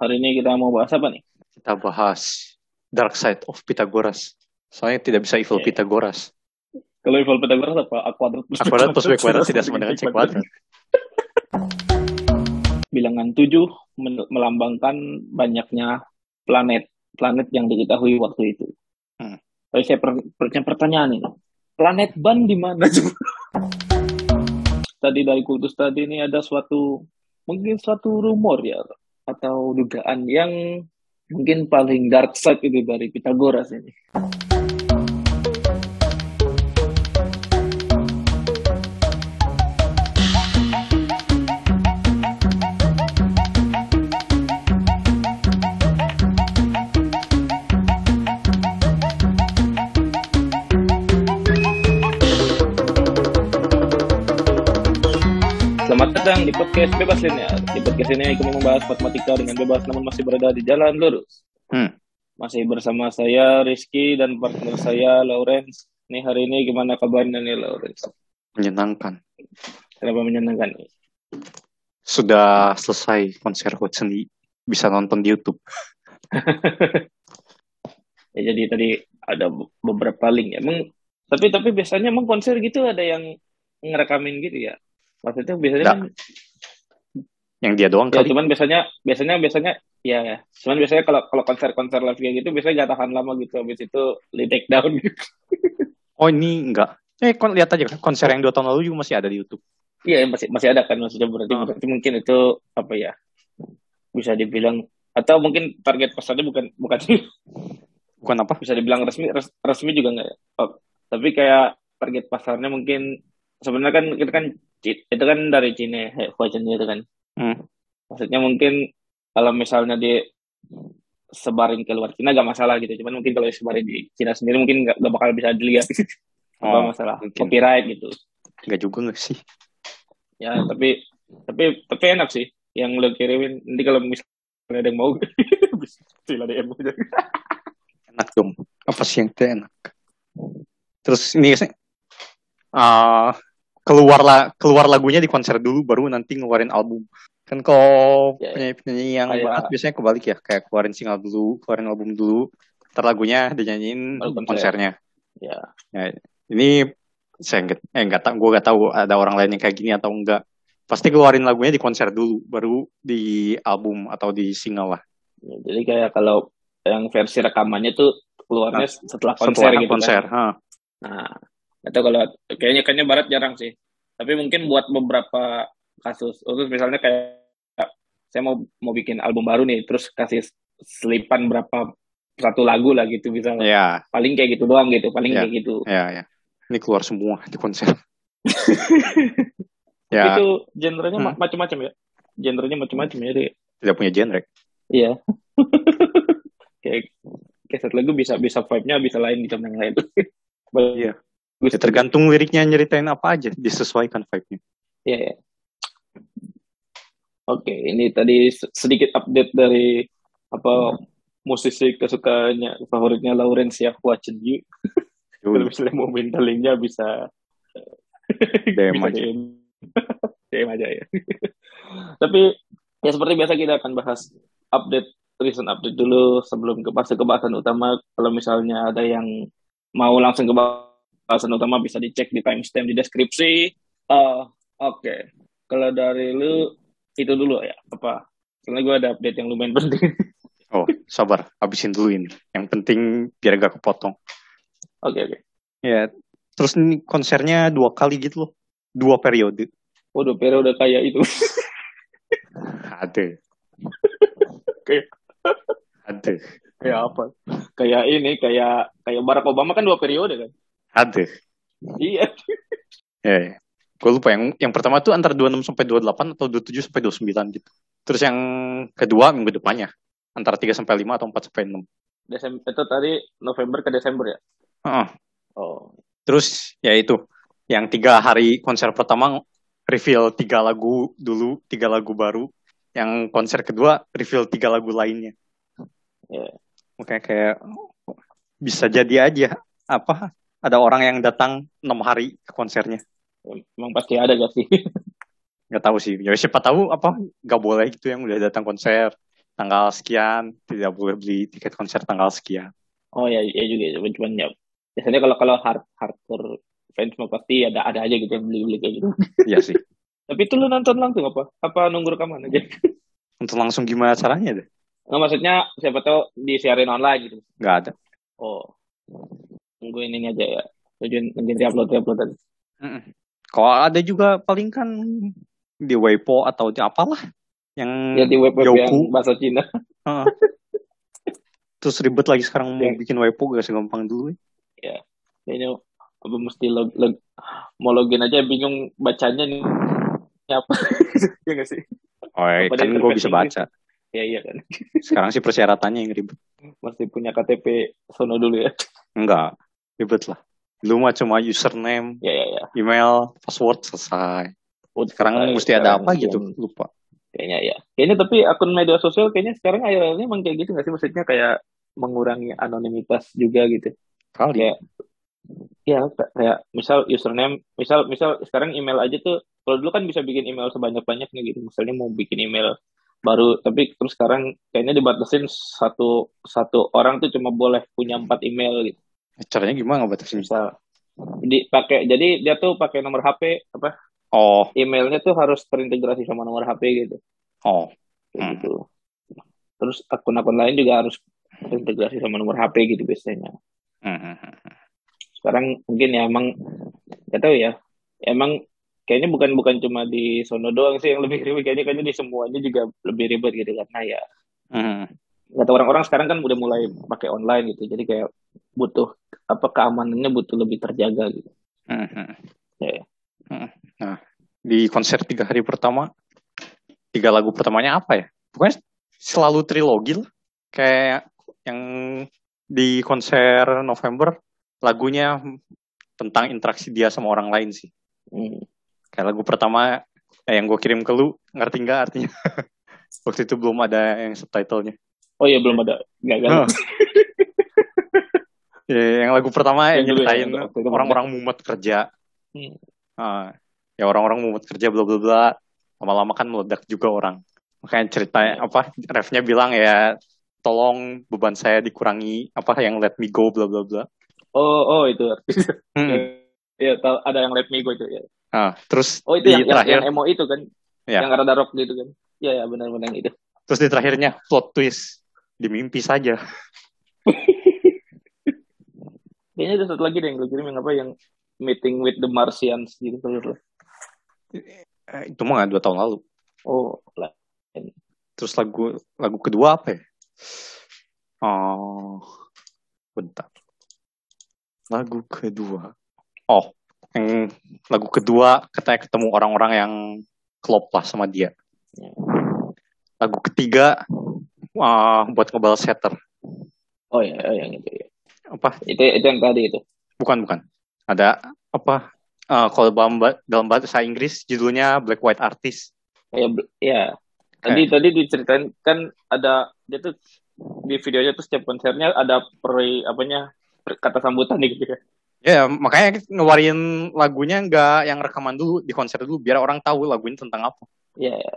Hari ini kita mau bahas apa nih? Kita bahas Dark Side of Pythagoras. Soalnya tidak bisa evil Oke. Pythagoras. Kalau equal Pythagoras apa? A kuadrat plus A kuadrat plus B kuadrat tidak sama dengan C kuadrat. Bilangan 7 men- melambangkan banyaknya planet planet yang diketahui waktu itu. Hmm. Tapi saya per- punya pertanyaan ini. Planet ban di mana? tadi dari kultus tadi ini ada suatu mungkin suatu rumor ya atau dugaan yang mungkin paling dark side itu dari Pythagoras ini. Selamat datang di podcast Bebas Linear. Di podcast ini kami membahas matematika dengan bebas namun masih berada di jalan lurus. Hmm. Masih bersama saya Rizky dan partner saya Lawrence. Nih hari ini gimana kabarnya nih Lawrence? Menyenangkan. Kenapa menyenangkan nih? Sudah selesai konser di bisa nonton di YouTube. Ya jadi tadi ada beberapa link ya. Emang tapi tapi biasanya emang konser gitu ada yang ngerekamin gitu ya. Maksudnya biasanya Nggak. kan Yang dia doang ya kali. cuman biasanya biasanya biasanya ya ya. Cuman biasanya kalau kalau konser-konser live kayak gitu biasanya gak tahan lama gitu habis itu di take down gitu. Oh ini enggak. Eh kon lihat aja konser yang dua tahun lalu juga masih ada di YouTube. Iya masih masih ada kan maksudnya berarti Ah. berarti mungkin itu apa ya bisa dibilang atau mungkin target pasarnya bukan bukan Bukan apa? bisa dibilang resmi res- resmi juga nggak ya Oh, tapi kayak target pasarnya mungkin sebenarnya kan itu kan itu kan dari Cina Huawei itu kan Hmm. maksudnya mungkin kalau misalnya di sebarin ke luar Cina gak masalah gitu cuman mungkin kalau sebarin di Cina sendiri mungkin nggak nggak bakal bisa dilihat apa Oh, masalah mungkin. copyright gitu Enggak juga enggak sih. ya tapi tapi tapi enak sih yang lo kirimin nanti kalau misalnya ada yang mau sila DM aja Enak dong. Apa sih yang enak? Terus ini sih ah keluar la- keluar lagunya di konser dulu baru nanti ngeluarin album. Kan kalau Ya, ya. penyanyi-penyanyi yang Kayak- banget biasanya kebalik ya, kayak keluarin single dulu, keluarin album dulu, ntar lagunya dinyanyiin konser. konsernya. ya Ini saya nggak eh nggak tahu, gue nggak tahu ada orang lain yang kayak gini atau enggak. Pasti keluarin lagunya di konser dulu, baru di album atau di single lah. Ya, jadi kayak kalau yang versi rekamannya tuh keluarnya setelah konser Setelah gitu konser, kan. ha. Nah, atau kalau kayaknya kayaknya barat jarang sih. Tapi mungkin buat beberapa kasus, terus misalnya kayak saya mau mau bikin album baru nih, terus kasih selipan berapa satu lagu lah gitu bisa. Ya, Paling kayak gitu doang gitu, paling Ya. kayak gitu. ya, ya. Ini keluar semua di konser. Ya, itu genrenya Hmm. macam-macam ya. Genrenya macam-macam ya. Dek. tidak punya genre. Iya. kayak kayak satu lagu bisa bisa vibe-nya bisa lain gitu yang lain. Iya. Ya, tergantung liriknya nyeritain apa aja, disesuaikan vibe-nya. Iya, iya. Oke, ini tadi se- sedikit update dari apa musisi kesukaannya favoritnya Lawrence ya Watch You. Kalau misalnya mau minta linknya bisa DM aja. DM. Aja ya. Tapi ya seperti biasa kita akan bahas update recent update dulu sebelum ke fase kebahasan utama. Kalau misalnya ada yang mau langsung ke bahasan utama bisa dicek di timestamp di deskripsi. Eh, Oke, kalau dari lu itu dulu ya apa? Soalnya gue ada update yang lumayan penting. Oh, sabar, habisin dulu ini. Yang penting biar gak kepotong. Oke oke. Ya, terus ini konsernya dua kali gitu loh. Dua periode. Waduh, Pero udah kayak itu. Ada. Kayak- Ada. kayak apa? Kayak ini, kayak kayak Barack Obama kan dua periode kan? Ada. Iya. Ya, ya. Gue lupa yang yang pertama tuh antara 26 sampai 28 atau 27 sampai 29 gitu. Terus yang kedua minggu depannya antara 3 sampai 5 atau 4 sampai 6. Desember itu tadi November ke Desember ya? Heeh. Oh. Terus ya itu yang tiga hari konser pertama reveal tiga lagu dulu, tiga lagu baru. Yang konser kedua reveal tiga lagu lainnya. Ya. Makanya kayak bisa jadi aja apa ada orang yang datang enam hari ke konsernya. Emang pasti ada gak sih? Nggak tahu sih. Ya siapa tahu apa nggak boleh gitu yang udah datang konser. tanggal sekian tidak boleh beli tiket konser tanggal sekian. Oh ya, ya juga cuman, cuman ya biasanya kalau kalau hard hardcore fans mah pasti ada ada aja gitu yang beli beli kayak gitu. Iya sih. Tapi itu lu nonton langsung apa? Apa nunggu rekaman aja? Untuk langsung gimana caranya deh? Nggak maksudnya siapa tahu disiarin online gitu. Nggak ada. Oh, nunggu ini aja ya. Tujuan nungguin upload upload tadi. Mm-mm. Kalau ada juga paling kan di Weibo atau di apalah yang Ya di web web yang bahasa Cina. Heeh. Terus ribet lagi sekarang mau Ya. bikin Weibo gak segampang dulu. Kayaknya apa mesti log, log, mau login aja bingung bacanya nih. Ini apa? ya nggak sih? Oh, ya, kan gue bisa baca. Ya iya kan. Sekarang sih persyaratannya yang ribet. Mesti punya KTP sono dulu ya. Enggak, ribet lah. Dulu mah cuma username, Ya ya ya. email, password selesai. Oh, Sekarang selesai. mesti ada apa gitu, yang- lupa. Kayaknya ya. Kayaknya tapi akun media sosial kayaknya sekarang akhir-akhirnya emang kayak gitu nggak sih? Maksudnya kayak mengurangi anonimitas juga gitu. Kali. Kayak ya kayak misal username, misal misal sekarang email aja tuh kalau dulu kan bisa bikin email sebanyak-banyaknya gitu. Misalnya mau bikin email baru, tapi terus sekarang kayaknya dibatasin satu satu orang tuh cuma boleh punya empat email gitu. Caranya gimana ngebatasin? Misal di pakai jadi dia tuh pakai nomor HP apa Oh, emailnya tuh harus terintegrasi sama nomor HP gitu. oh, kayak Hmm. gitu. Terus akun-akun lain juga harus terintegrasi sama nomor HP gitu biasanya. Hmm, hmm, hmm. Sekarang mungkin ya emang nggak tahu ya. Emang kayaknya bukan bukan cuma di sono doang sih yang lebih ribet kayaknya kayaknya di semuanya juga lebih ribet gitu karena ya Hmm, nggak tahu orang-orang sekarang kan udah mulai pakai online gitu. Jadi kayak butuh apa keamanannya butuh lebih terjaga gitu. hmm, hmm. Ya, ya. Hmm. Nah, di konser tiga hari pertama, tiga lagu pertamanya apa ya? Pokoknya selalu trilogi lah. Kayak yang di konser November, lagunya tentang interaksi dia sama orang lain sih. Hmm. Kayak lagu pertama eh, yang gue kirim ke lu, ngerti nggak artinya? Waktu itu belum ada yang subtitlenya. Oh iya belum ada gagal. Hah. Ya, yang lagu pertama yang ya, nyeritain orang-orang mumet kerja. Hmm. Ah, ya orang-orang mumet kerja bla bla bla. Lama-lama kan meledak juga orang. Makanya ceritanya Iya. apa? Refnya bilang ya tolong beban saya dikurangi apa yang let me go bla bla bla. Oh oh itu artinya. Hmm. Ya, tahu ada yang let me go itu ya. Ah, terus Oh itu di yang, terakhir yang emo itu kan? Ya. Yang rada rock gitu kan? Iya ya benar-benar yang itu. terus di terakhirnya plot twist di mimpi saja. Kayaknya ada satu lagi deh yang gue kirim yang apa yang meeting with the Martians gitu kalau. Eh, itu mah dua tahun lalu. Oh lah. Terus lagu lagu kedua apa ya? Oh, bentar. Lagu kedua. Oh, yang lagu kedua katanya ketemu orang-orang yang klop lah sama dia. Ya. Lagu ketiga wah, buat ngebalas hater. Oh ya, oh, yang itu ya. Apa? Itu itu yang tadi itu. Bukan, bukan. Ada apa? Eh, kalau dalam, dalam bahasa Inggris judulnya Black White Artist. Ya, ya. Tadi tadi diceritain kan ada dia tuh di videonya tuh setiap konsernya ada peri apanya per- kata sambutan gitu ya. Ya, makanya ngeluarin lagunya nggak yang rekaman dulu di konser dulu biar orang tahu lagunya tentang apa. Iya, ya.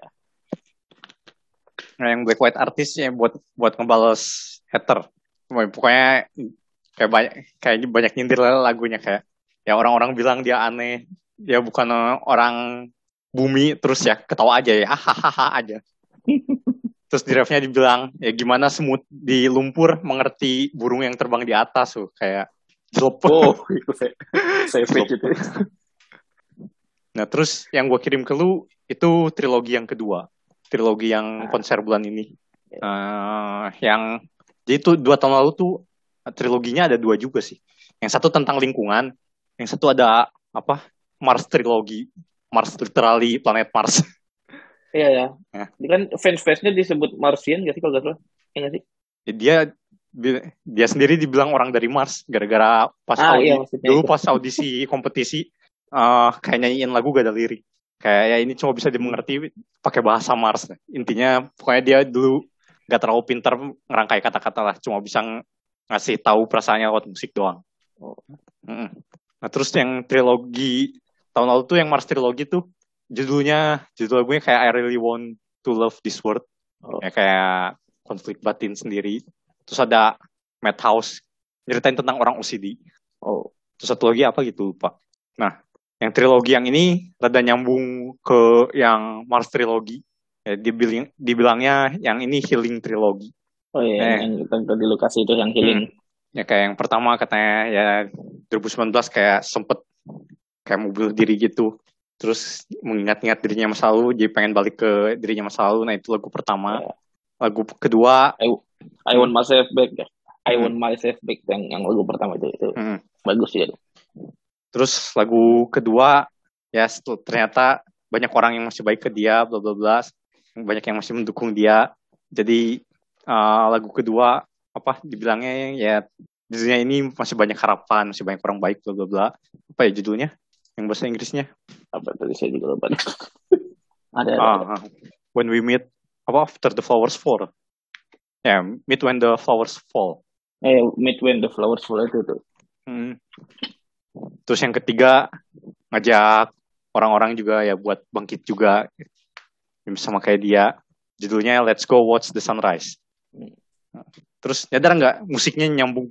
Nah, yang Black White Artist ya buat buat ngebales hater. Pokoknya kayak banyak kayak banyak nyindir lah lagunya kayak ya orang-orang bilang dia aneh, dia bukan orang bumi terus ya ketawa aja ya hahaha aja. Terus di refnya dibilang ya gimana semut di lumpur mengerti burung yang terbang di atas tuh kayak drop. Oh, saya saya fake itu. Nah terus yang gue kirim ke lu itu trilogi yang kedua, trilogi yang konser bulan ini. Eh, yang jadi itu dua tahun lalu tuh triloginya ada dua juga sih. Yang satu tentang lingkungan, yang satu ada apa Mars trilogi, Mars literally planet Mars. Iya ya. Ya. Dia kan fans fansnya disebut Martian gak sih kalau gak salah? Iya gak sih? dia dia sendiri dibilang orang dari Mars gara-gara pas Ah, audi- iya, dulu itu. pas audisi kompetisi eh kayak nyanyiin lagu gak ada lirik kayak ya ini cuma bisa dimengerti pakai bahasa Mars intinya pokoknya dia dulu gak terlalu pintar ngerangkai kata-kata lah cuma bisa ngasih tahu perasaannya lewat musik doang Oh. Mm-mm. nah terus yang trilogi tahun lalu tuh yang Mars trilogi tuh judulnya judul lagunya kayak I Really Want to Love This World Oh. ya kayak konflik batin sendiri. Terus ada Madhouse nyeritain tentang orang OCD. Oh, Terus satu lagi apa gitu lupa. Nah, yang trilogi yang ini rada nyambung ke yang Mars trilogi. Ya, dibilang, dibilangnya yang ini healing trilogi. Oh iya, Eh. yang tadi lu kasih itu yang healing. Ya kayak yang pertama katanya ya 2019 kayak sempet kayak bunuh diri gitu. Terus mengingat-ingat dirinya masa lalu, jadi pengen balik ke dirinya masa lalu. Nah itu lagu pertama. Ya. Lagu kedua, I want myself back ya. I Hmm. want myself back yang yang lagu pertama itu itu hmm, bagus ya. terus lagu kedua ya ternyata banyak orang yang masih baik ke dia, bla bla bla. Banyak yang masih mendukung dia. Jadi eh, lagu kedua apa dibilangnya ya di dunia ini masih banyak harapan, masih banyak orang baik, bla bla bla. Apa ya judulnya? Yang bahasa Inggrisnya? Apa tadi saya juga lupa. ada, ada, ada. ah. when we meet apa after the flowers fall ya meet when the flowers fall Eh, meet when the flowers fall itu tuh. Hmm. terus yang ketiga ngajak orang-orang juga ya buat bangkit juga sama kayak dia judulnya Let's Go Watch the Sunrise. Terus nyadar nggak musiknya nyambung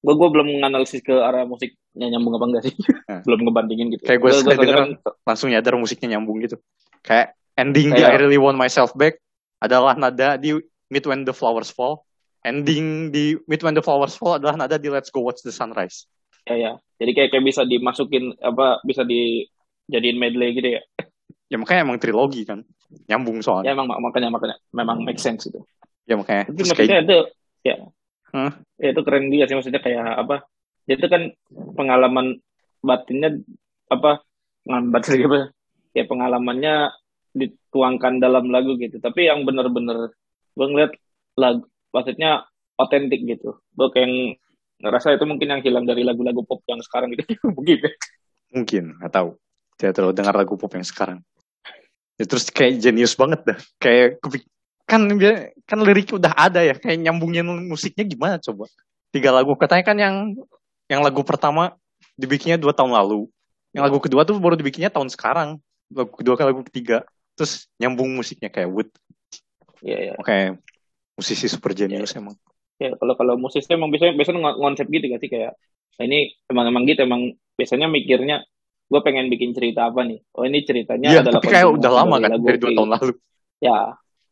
Gue gue belum menganalisis ke arah musiknya nyambung apa enggak sih. Hmm. belum ngebandingin gitu. Kayak gue sekali denger langsung nyadar musiknya nyambung gitu kayak ending di Kayak- I Really Want Myself Back adalah nada di Meet When the Flowers Fall ending di Meet When the Flowers Fall adalah nada di Let's Go Watch the Sunrise ya ya. Jadi kayak kayak bisa dimasukin apa bisa dijadiin medley gitu ya. ya makanya emang trilogi kan nyambung Ya soalnya emang makanya makanya memang make sense gitu. ya makanya Tapi terus maksudnya kayak itu ya. Hah? Ya, itu keren dia sih maksudnya kayak apa? Ya, Itu kan pengalaman batinnya apa? Pengalaman batin gitu. Ya pengalamannya dituangkan dalam lagu gitu. Tapi yang bener-bener gue ngeliat lagu maksudnya otentik gitu. Gue kayak ngerasa itu mungkin yang hilang dari lagu-lagu pop yang sekarang gitu. Mungkin ya. mungkin nggak tahu tidak terlalu dengar lagu pop yang sekarang ya, terus kayak jenius banget dah. Kayak kan dia kan lirik udah ada ya kayak nyambungin musiknya gimana coba? Tiga lagu katanya kan yang yang lagu pertama dibikinnya dua tahun lalu. Yang lagu kedua tuh baru dibikinnya tahun sekarang. Lagu kedua ke lagu ketiga. Terus nyambung musiknya kayak Wood. Iya ya. kayak musisi super jenius emang. Ya kalau kalau musisnya emang biasanya biasanya ng- konsep gitu gak sih? Kayak nah ini emang emang gitu emang biasanya mikirnya gue pengen bikin cerita apa nih oh ini ceritanya iya adalah tapi kayak udah lama kan dari dua tahun lalu ya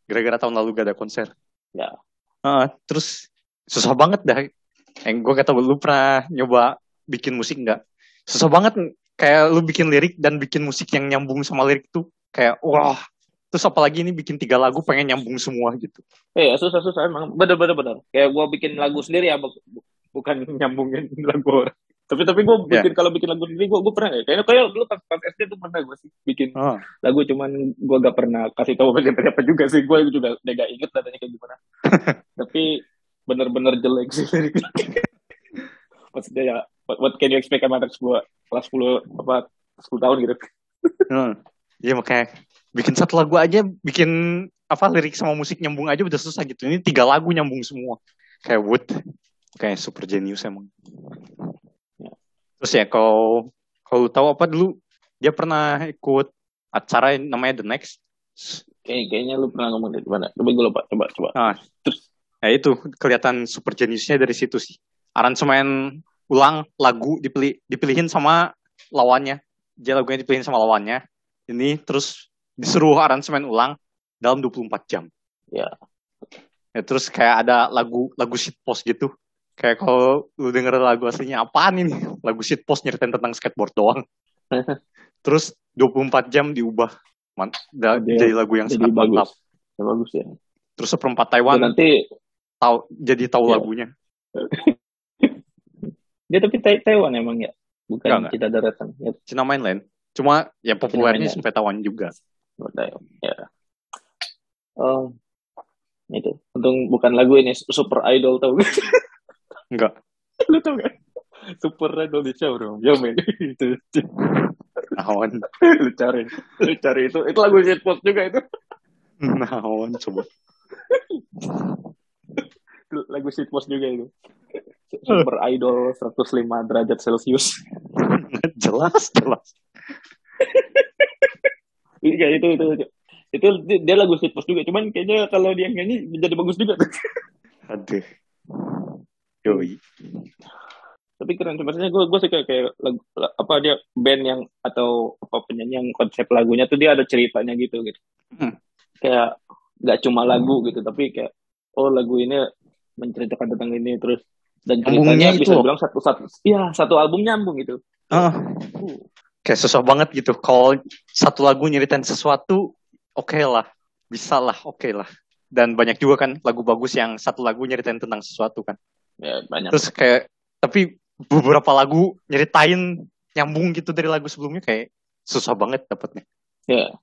gara-gara tahun lalu gak ada konser. Ya. Ah, terus susah banget dah. Yang gue kata lu pernah nyoba bikin musik nggak? Susah banget kayak lu bikin lirik dan bikin musik yang nyambung sama lirik tuh kayak wah. Terus apalagi ini bikin tiga lagu pengen nyambung semua gitu. eh susah susah emang bener bener bener kayak gue bikin lagu sendiri ya bu- bu- bukan nyambungin lagu orang tapi tapi gue Ya. bikin kalau bikin lagu sendiri gue gue pernah ya kayaknya kayak dulu pas, pas SD tuh pernah gue sih bikin Ah, lagu cuman gue gak pernah kasih tahu apa apa juga sih gue juga udah gak inget datanya kayak gimana tapi bener-bener jelek sih liriknya maksudnya ya what, what can you expect sama anak gue kelas 10 apa 10 tahun gitu ah. Iya makanya bikin satu lagu aja bikin apa lirik sama musik nyambung aja udah susah gitu. Ini tiga lagu nyambung semua. Kayak Wood. Kayak super genius emang. Terus ya kalau kalau tahu apa dulu dia pernah ikut acara yang namanya The Next. Kayak, kayaknya lu pernah ngomong dari mana coba gue lupa coba coba Nah, terus ya itu kelihatan super geniusnya dari situ sih. Aransemen ulang lagu dipilih dipilihin sama lawannya. Dia lagunya dipilihin sama lawannya. Ini terus disuruh aransemen ulang dalam 24 jam. Ya. Ya, terus kayak ada lagu lagu shitpost gitu. Kayak kalau lu denger lagu aslinya apaan ini? Lagu shitpost nyeritain tentang skateboard doang. terus 24 jam diubah. Man, da- Dia- jadi lagu yang jadi sangat mantap. bagus ya, bagus ya Terus seperempat Dan Taiwan nanti tahu jadi tahu Ya. lagunya. dia tapi Tai- Taiwan emang ya bukan kita daratan ya Cina mainland. Cuma ya populernya sampai Taiwan juga. Ya oh itu untung bukan lagu ini super idol tau? Enggak. lu tau gak super idol di showroom ya men itu Naon. lu cari lu cari itu itu lagu shitpost juga itu Naon coba. Lagu shitpost juga itu super idol 105 derajat celcius jelas, jelas. Iya itu itu, itu. itu di- dia lagu shitpost juga cuman kayaknya kalau dia nyanyi jadi bagus juga. Aduh. Yoi. tapi keren sih maksudnya gue gue suka kayak lagu, la- apa dia band yang atau apa penyanyi yang konsep lagunya tuh dia ada ceritanya gitu gitu Hmm. kayak nggak cuma lagu gitu tapi kayak oh lagu ini menceritakan tentang ini terus dan ceritanya itu bisa loh. bilang satu satu iya satu album nyambung gitu Ah, Uh, kayak susah banget gitu. Kalau satu lagu nyeritain sesuatu, oke lah. Bisa lah, oke lah. Dan banyak juga kan lagu bagus yang satu lagu nyeritain tentang sesuatu kan. Ya banyak Terus kayak, tapi beberapa lagu nyeritain nyambung gitu dari lagu sebelumnya kayak susah banget dapetnya. ya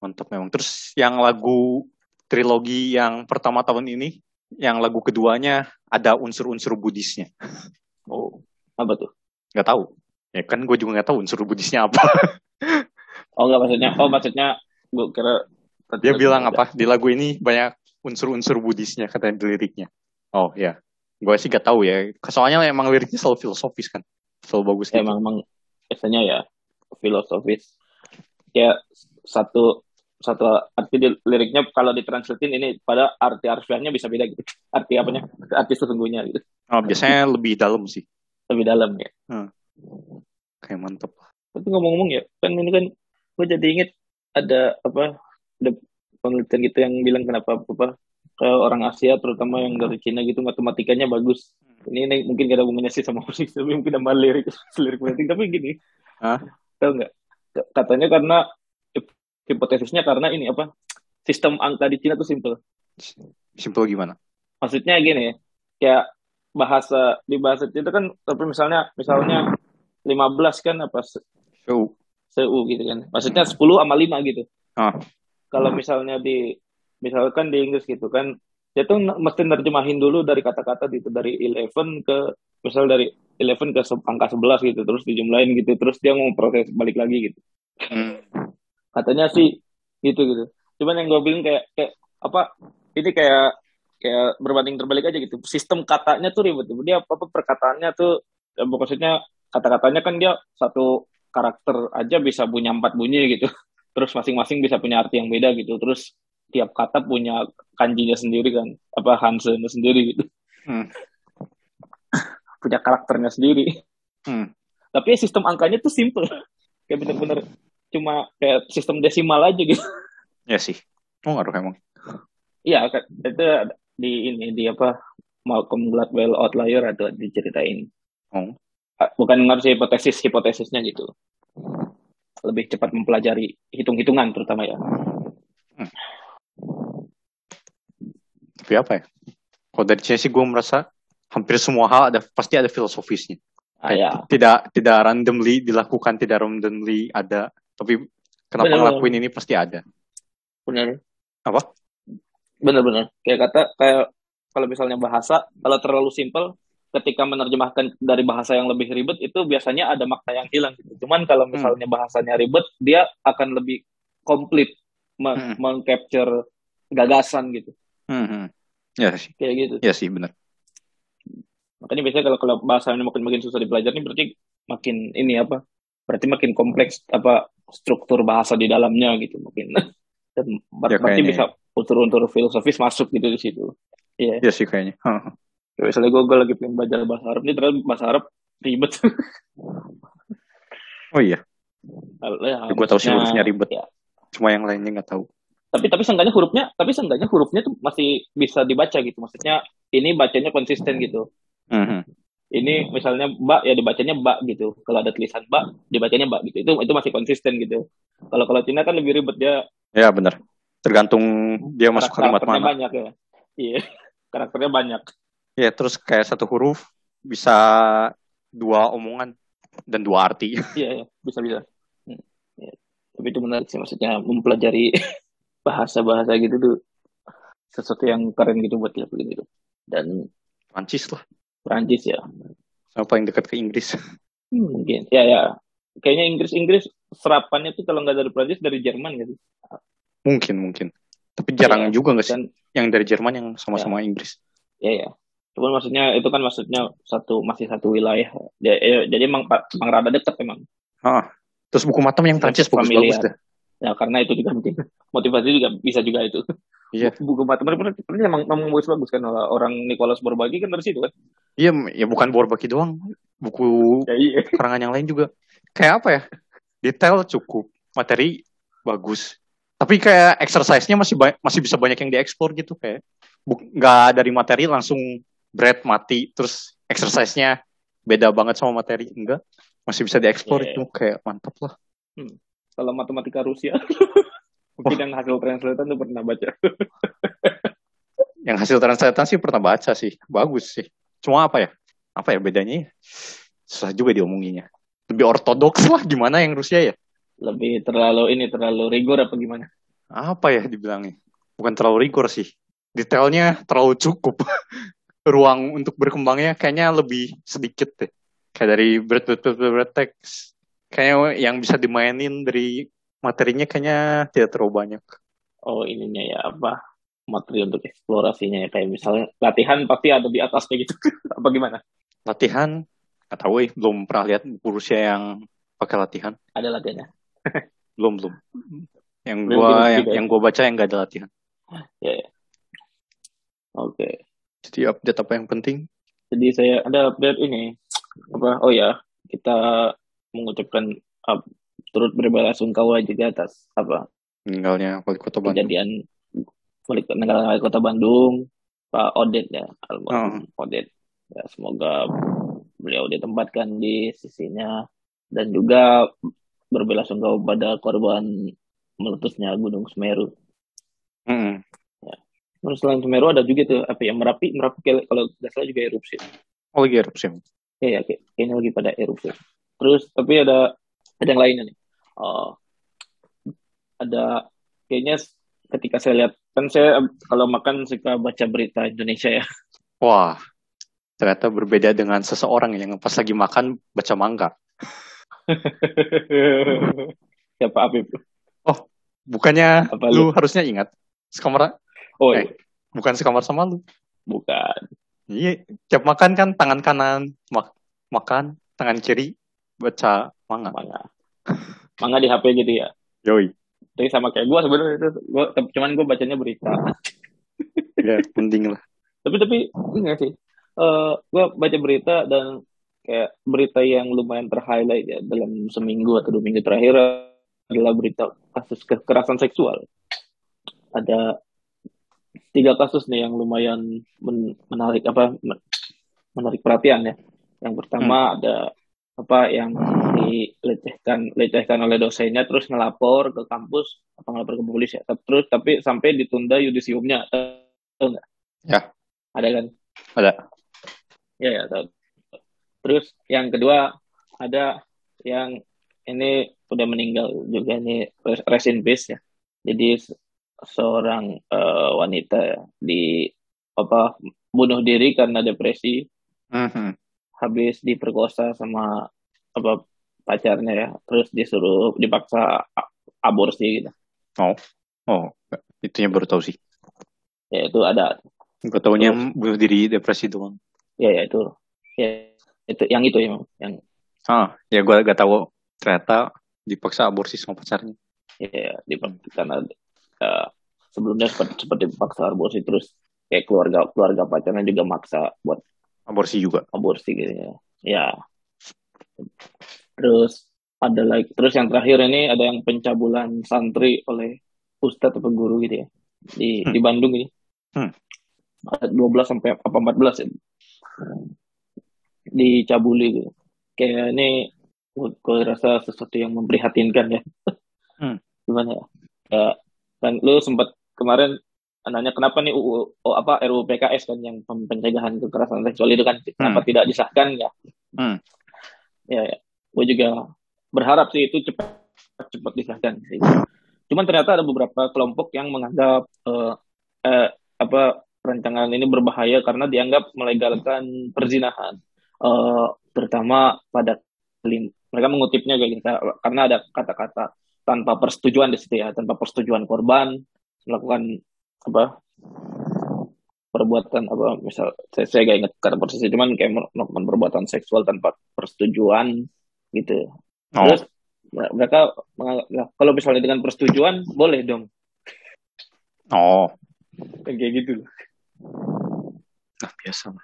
Mantap memang. Terus yang lagu trilogi yang pertama tahun ini, yang lagu keduanya ada unsur-unsur Buddhisnya. oh apa tuh Nggak tahu. Ya kan gue juga nggak tahu unsur Buddhisnya apa. oh nggak maksudnya oh maksudnya gue kira Dia bilang apa? Di lagu ini banyak unsur-unsur Buddhisnya katanya di liriknya. Oh ya, gue sih gak tahu ya. Soalnya emang liriknya selalu filosofis kan, selalu bagus. Gitu. emang emang biasanya ya filosofis ya satu satu arti di liriknya kalau ditranslatein ini pada arti harfiahnya bisa beda gitu arti apanya arti sesungguhnya gitu Oh, biasanya lebih dalam sih. lebih dalam ya Kayak mantep. tapi ngomong-ngomong ya kan ini kan gue jadi inget ada apa ada penelitian gitu yang bilang kenapa apa ke orang Asia terutama yang dari Cina gitu matematikanya bagus. Ini, ini mungkin gak ada hubungannya sih sama musik tapi mungkin sama lirik lirik politik. Tapi gini Hah? tahu nggak katanya karena hip- hipotesisnya karena ini apa? Sistem angka di Cina tuh simple Simple gimana? maksudnya gini ya kayak bahasa di bahasa itu kan tapi misalnya misalnya 15 kan apa se- So, seu gitu kan. Maksudnya 10 sama 5 gitu. Ah, kalau misalnya di misalkan di Inggris gitu kan dia tuh mesti nerjemahin dulu dari kata-kata gitu dari 11 ke misal dari 11 ke angka 11 gitu terus dijumlahin gitu terus dia mau proses balik lagi gitu. Hmm, katanya sih gitu gitu. Cuman yang gue bilang kayak kayak apa ini kayak kayak berbanding terbalik aja gitu. Sistem katanya tuh ribet dia apa apa perkataannya tuh ya, maksudnya kata-katanya kan dia satu karakter aja bisa punya empat bunyi gitu. Terus masing-masing bisa punya arti yang beda gitu. Terus tiap kata punya kanjinya sendiri kan apa hansenya sendiri gitu Hmm. punya karakternya sendiri hmm. tapi sistem angkanya tuh simple kayak bener-bener cuma kayak sistem desimal aja gitu Ya sih. Oh, ngaruh emang. Iya, itu di ini di apa Malcolm Gladwell Outlier atau diceritain. Oh. Ah, Bukan harus hipotesis hipotesisnya gitu. Lebih cepat mempelajari hitung-hitungan terutama ya. Tapi apa ya? Kalau dari sih gue merasa hampir semua hal ada pasti ada filosofisnya. Ah, ya. Tidak tidak randomly dilakukan, tidak randomly ada. Tapi kenapa Benar. ngelakuin ini pasti ada. Benar. Apa? Benar-benar. Kayak kata kayak kalau misalnya bahasa kalau terlalu simpel ketika menerjemahkan dari bahasa yang lebih ribet itu biasanya ada makna yang hilang gitu. Cuman kalau misalnya bahasanya ribet dia akan lebih komplit me- Hmm. mengcapture gagasan gitu. Hmm. Ya sih, Kayak gitu. ya sih benar. Makanya biasanya kalau kalau bahasanya makin makin susah dipelajari berarti makin ini apa? Berarti makin kompleks apa struktur bahasa di dalamnya gitu mungkin. Dan ber- Ya, berarti kayaknya bisa unsur-unsur filosofis masuk gitu di situ. Iya. Ya sih kayaknya. Kayak Misalnya gue, gue lagi pengen belajar bahasa Arab, ini ternyata bahasa Arab ribet. Oh iya, ya, gue tahu sih hurufnya ribet. ya. Cuma yang lainnya nggak tahu. Tapi tapi seenggaknya hurufnya, tapi seenggaknya hurufnya tuh masih bisa dibaca gitu. Maksudnya ini bacanya konsisten gitu. Hmm, hmm. Ini misalnya mbak ya dibacanya mbak gitu. Kalau ada tulisan mbak dibacanya mbak gitu. Itu itu masih konsisten gitu. Kalau kalau Cina kan lebih ribet dia Ya benar. Tergantung dia masuk kalimat karakternya mana. banyak ya. Iya. Karakternya banyak. Ya terus kayak satu huruf bisa dua omongan dan dua arti. Iya, iya. bisa bisa. Hmm. Ya. Tapi itu menarik sih maksudnya mempelajari bahasa-bahasa gitu tuh sesuatu yang keren gitu buat dilakuin gitu. Dan Prancis lah. Prancis ya. Sama paling dekat ke Inggris. Hmm, mungkin. Ya ya. Kayaknya Inggris-Inggris serapannya tuh kalau nggak dari Prancis dari Jerman gitu. Mungkin mungkin. Tapi jarang Iya, juga nggak sih Dan yang dari Jerman yang sama-sama Inggris. ya ya. Cuman maksudnya itu kan maksudnya satu masih satu wilayah. Ya, ya, jadi emang emang rada dekat emang. Ah, terus buku matam yang Prancis bagus-bagus deh. Ya karena itu juga mungkin motivasi juga bisa juga itu Iya. buku matematika memang memang bagus bagus kan orang Nicholas Bourbaki kan dari situ kan Iya, ya bukan Bourbaki doang. Buku ya iya karangan yang lain juga. Kayak apa ya? Detail cukup, materi bagus. Tapi kayak exercise-nya masih masih bisa banyak yang dieksplor gitu kayak. Nggak dari materi langsung bread mati terus exercise-nya beda banget sama materi enggak masih bisa dieksplor Iya. itu kayak mantap lah kalau matematika Rusia mungkin yang hasil translation tuh pernah baca yang hasil translation sih pernah baca sih bagus sih cuma apa ya apa ya bedanya ya? susah juga diomonginya lebih ortodoks lah gimana yang Rusia ya lebih terlalu ini terlalu rigor apa gimana apa ya dibilangnya bukan terlalu rigor sih detailnya terlalu cukup ruang untuk berkembangnya kayaknya lebih sedikit deh kayak dari bread bread bread, bread, bread text kayaknya yang bisa dimainin dari materinya kayaknya tidak terlalu banyak. Oh ininya ya apa? Materi untuk eksplorasinya ya kayak misalnya latihan pasti ada di atasnya gitu. Apa gimana? Latihan? Nggak tahu eh. Belum pernah lihat buku Rusia yang pakai latihan. Ada latihannya? Belum belum. Yang Belum gua yang, ya? yang gua baca yang nggak ada latihan. Ya ya. oke. Jadi update apa yang penting? Jadi saya ada update ini. Apa? Oh ya kita mengucapkan uh, turut berbelasungkawa juga atas apa meninggalnya wali kota Bandung kejadian negara wali kota Bandung Pak Odet ya almarhum Odet ya semoga beliau ditempatkan di sisinya dan juga berbelasungkawa pada korban meletusnya Gunung Semeru. Mm-mm. Terus selain Semeru ada juga tuh apa ya Merapi Merapi kalau nggak salah juga erupsi. oh lagi erupsi Ya, ya kayak- kayaknya lagi pada erupsi. Terus tapi ada ada yang lainnya nih. Oh, ada kayaknya ketika saya lihat kan saya eh, kalau makan suka baca berita Indonesia ya. Wah, ternyata berbeda dengan seseorang yang pas lagi makan baca mangga. Siapa Afif? Bukannya Apa lu harusnya ingat, sekamar Oh, Eh. bukan sekamar sama lu. bukan. Iya, tiap makan kan tangan kanan mak- makan, tangan kiri baca manga. Manga. Manga di HP gitu ya. Yoi, Tapi sama kayak gue sebenarnya itu. Gua, cuman gue bacanya berita. ya mending lah. tapi tapi ini nggak sih Eh gue baca berita dan kayak berita yang lumayan terhighlight ya dalam seminggu atau dua minggu terakhir adalah berita kasus kekerasan seksual ada tiga kasus nih yang lumayan men- menarik apa men- menarik perhatian ya yang pertama ada apa yang dilecehkan lecehkan oleh dosennya terus ngelapor ke kampus apa ngelapor ke polisi ya terus tapi sampai ditunda yudisiumnya tahu nggak Ya. ada kan Ada. Ya, ya, tahu. Terus yang kedua ada yang ini udah meninggal juga nih rest in peace ya. Jadi se- seorang eh, wanita ya, di apa bunuh diri karena depresi Mhm. Habis diperkosa sama apa pacarnya ya. Terus disuruh dipaksa aborsi gitu. Oh, itunya baru tahu sih. Ya itu ada. Gue taunya bunuh diri depresi doang. Ya ya itu. Ya itu yang itu ya yang Ah, ya gue gak tahu ternyata dipaksa aborsi sama pacarnya. ya dipaksa karena eh, sebelumnya seperti, seperti dipaksa aborsi terus kayak keluarga keluarga pacarnya juga maksa buat Aborsi juga. aborsi gitu ya. Ya. Terus ada lagi. Terus yang terakhir ini ada yang pencabulan santri oleh ustadz atau guru gitu ya. Di Hmm. di Bandung ini. Hmm. ada 12 sampai apa 14 ya. Dicabuli gitu. Kayak ini gue rasa sesuatu yang memprihatinkan ya. Hmm. gimana ya? Ya kan lu sempat kemarin nanya kenapa nih UU oh, apa RUU PKS kan yang pen- pencegahan kekerasan seksual itu kan kenapa Hmm. tidak disahkan ya Hmm. ya, ya. gue juga berharap sih itu cepat cepat disahkan sih cuman ternyata ada beberapa kelompok yang menganggap eh, eh, apa rancangan ini berbahaya karena dianggap melegalkan perzinahan Eh, terutama pada mereka mengutipnya kayak gitu karena ada kata-kata tanpa persetujuan di situ ya tanpa persetujuan korban melakukan apa perbuatan apa misal saya, saya gak ingat kata persisnya cuman kayak melakukan perbuatan seksual tanpa persetujuan gitu Oh. terus mereka menganggap, nah, kalau misalnya dengan persetujuan boleh dong Oh, Kan kayak gitu loh. nah biasa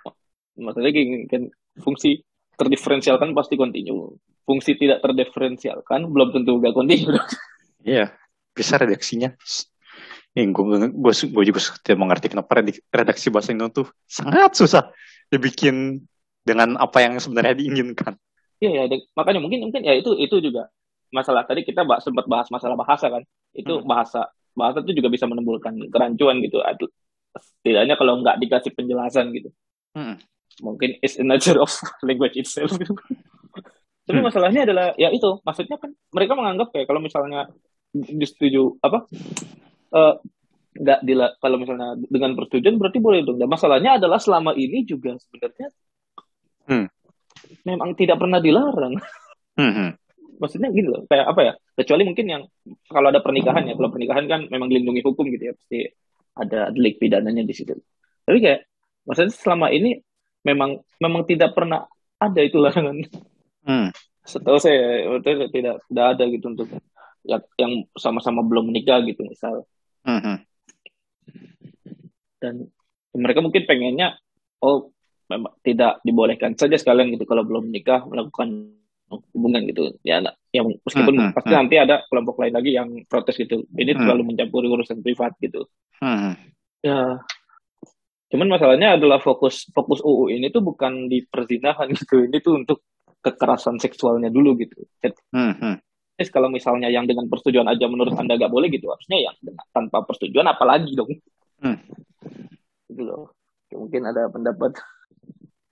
maksudnya kan fungsi terdiferensialkan pasti kontinu fungsi tidak terdiferensialkan belum tentu gak kontinu Iya, bisa redaksinya. Nih, gue, gue, gue juga tidak mengerti kenapa redaksi bahasa Indo tuh sangat susah dibikin dengan apa yang sebenarnya diinginkan. Iya ya, makanya mungkin mungkin ya itu itu juga masalah tadi kita bahas, sempat bahas masalah bahasa kan. Itu Hmm. bahasa bahasa itu juga bisa menimbulkan kerancuan gitu. Setidaknya kalau nggak dikasih penjelasan gitu. Hmm. Mungkin it's a nature of language itself gitu. Tapi Hmm. masalahnya adalah ya itu, maksudnya kan mereka menganggap kayak kalau misalnya disetujui apa eh, nggak dila kalau misalnya dengan persetujuan berarti boleh dong. Dan masalahnya adalah selama ini juga sebenarnya Hmm. memang tidak pernah dilarang. Hmm, hmm. maksudnya gini loh kayak apa ya kecuali mungkin yang kalau ada pernikahan ya kalau pernikahan kan memang dilindungi hukum gitu ya pasti ada delik pidananya di situ tapi kayak maksudnya selama ini memang memang tidak pernah ada itu larangan Hmm. setahu saya maksudnya tidak tidak ada gitu untuk ya, yang sama-sama belum menikah gitu misal Hmm, hmm. dan mereka mungkin pengennya oh memang tidak dibolehkan saja sekalian gitu kalau belum menikah melakukan hubungan gitu ya nah, yang meskipun Hmm, pasti hmm. nanti ada kelompok lain lagi yang protes gitu ini Hmm. terlalu mencampuri urusan privat gitu hmm. ya cuman masalahnya adalah fokus fokus UU ini tuh bukan di perzinahan gitu ini tuh untuk kekerasan seksualnya dulu gitu Hmm, hmm. Jadi kalau misalnya yang dengan persetujuan aja menurut anda gak boleh gitu harusnya yang dengan, tanpa persetujuan apalagi dong Hmm. gitu loh Ya, mungkin ada pendapat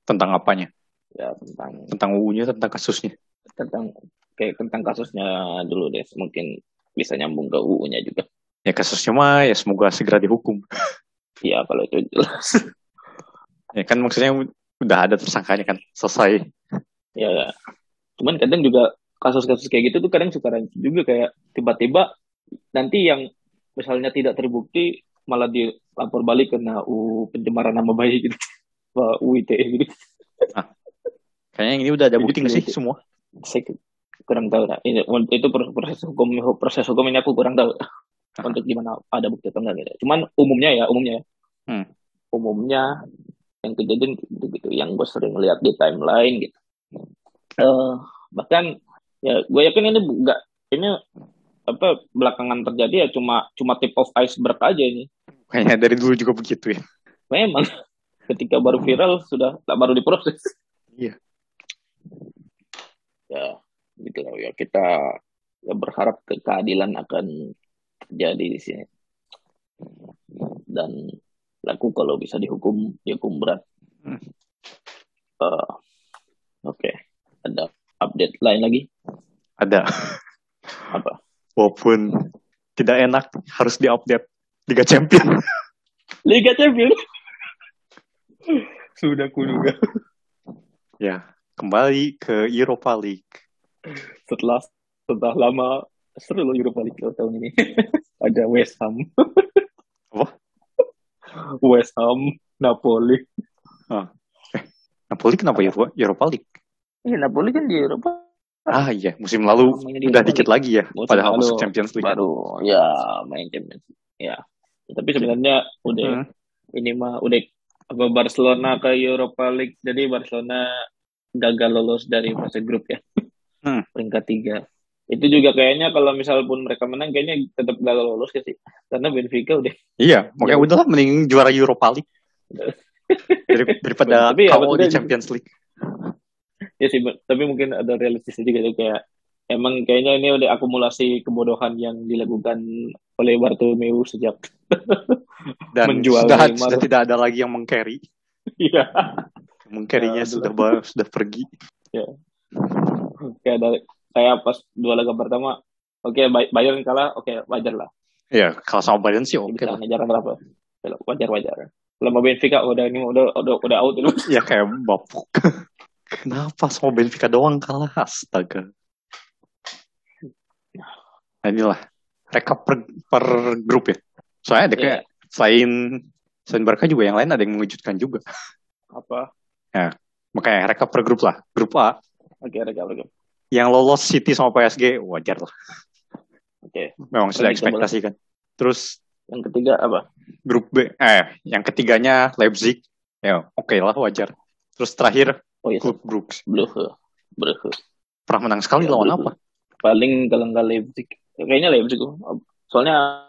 Tentang apanya? ya tentang Tentang UU-nya, tentang kasusnya. tentang kayak tentang kasusnya dulu deh mungkin bisa nyambung ke UU-nya juga Ya kasusnya mah ya semoga segera dihukum. ya kalau itu jelas Ya kan maksudnya udah ada tersangkanya kan selesai. ya ya. cuman kadang juga kasus-kasus kayak gitu tuh kadang suka rancu juga kayak tiba-tiba nanti yang misalnya tidak terbukti malah dilapor balik kena UU pencemaran nama baik gitu Wah, UU ITE gitu Kayaknya ini udah ada bukti nggak sih gitu. semua? saya kurang tahu nah. ini itu proses hukum proses hukum ini aku kurang tahu untuk gimana ada bukti atau enggak gitu. Cuman umumnya ya umumnya ya. Hmm. umumnya yang kejadian gitu, gitu yang gue sering lihat di timeline gitu. Eh bahkan ya gue yakin ini enggak ini apa belakangan terjadi ya cuma cuma tip of iceberg aja ini. Kayaknya dari dulu juga begitu ya. Memang ketika baru viral sudah tak baru diproses. Iya. Ya gitu lah ya kita ya berharap ke keadilan akan terjadi di sini dan laku kalau bisa dihukum dihukum berat. Hmm. Eh, Oke, ada update lain lagi Ada. apa? Walaupun tidak enak harus diupdate Liga Champion. Liga Champions. Sudah kuduga. ya, kembali ke Europa League. Setelah setelah lama seru loh Europa League loh tahun ini. ada West Ham. Apa? West Ham, Napoli. Napoli kenapa Euro- Europa League? Eh, Napoli kan di Eropa Ah iya, musim lalu udah dikit lagi ya, Musim padahal lalu masuk Champions League. baru ya main Champions League. Ya. Tapi sebenarnya udah Hmm. ini mah udah apa Barcelona ke Europa League jadi Barcelona gagal lolos dari fase grup ya Hmm. peringkat tiga itu juga kayaknya kalau misal pun mereka menang kayaknya tetap gagal lolos ya sih karena Benfica udah Iya, makanya Ya. udahlah mending juara Europa League Dari- daripada Tapi ya, KO di Champions League. Ya sih tapi mungkin ada realistis juga tuh kayak emang kayaknya ini udah akumulasi kebodohan yang dilakukan oleh Bartomeu sejak Dan Menjual sudah, Neymar. sudah tidak ada lagi yang mengcarry. iya Mengcarry-nya Ya, sudah ba- sudah pergi. kayak dari kayak pas dua laga pertama oke Bay- Bayern kalah oke wajar lah Ya, kalau sama Bayern sih oke bisa lah. berapa wajar wajar lama Benfica udah ini udah udah udah out itu Ya kayak bapuk. Kenapa sama Benfica doang kalah? Astaga. Nah inilah. Rekap per, per grup ya. Soalnya ada kayak Iya. selain selain Barca juga yang lain ada yang mengejutkan juga. apa Makanya rekap per grup lah. Grup A. oke oke oke yang lolos City sama PSG wajar lah. Oke. Memang sudah ekspektasi kan. Terus Yang ketiga apa? grup B, eh yang ketiganya Leipzig, ya oke lah wajar. Terus terakhir Oh iya, klub Brugge. Brugge. Brugge. Pernah menang sekali Ya, lawan apa? Paling kalau nggak Leipzig, kayaknya Leipzig. Soalnya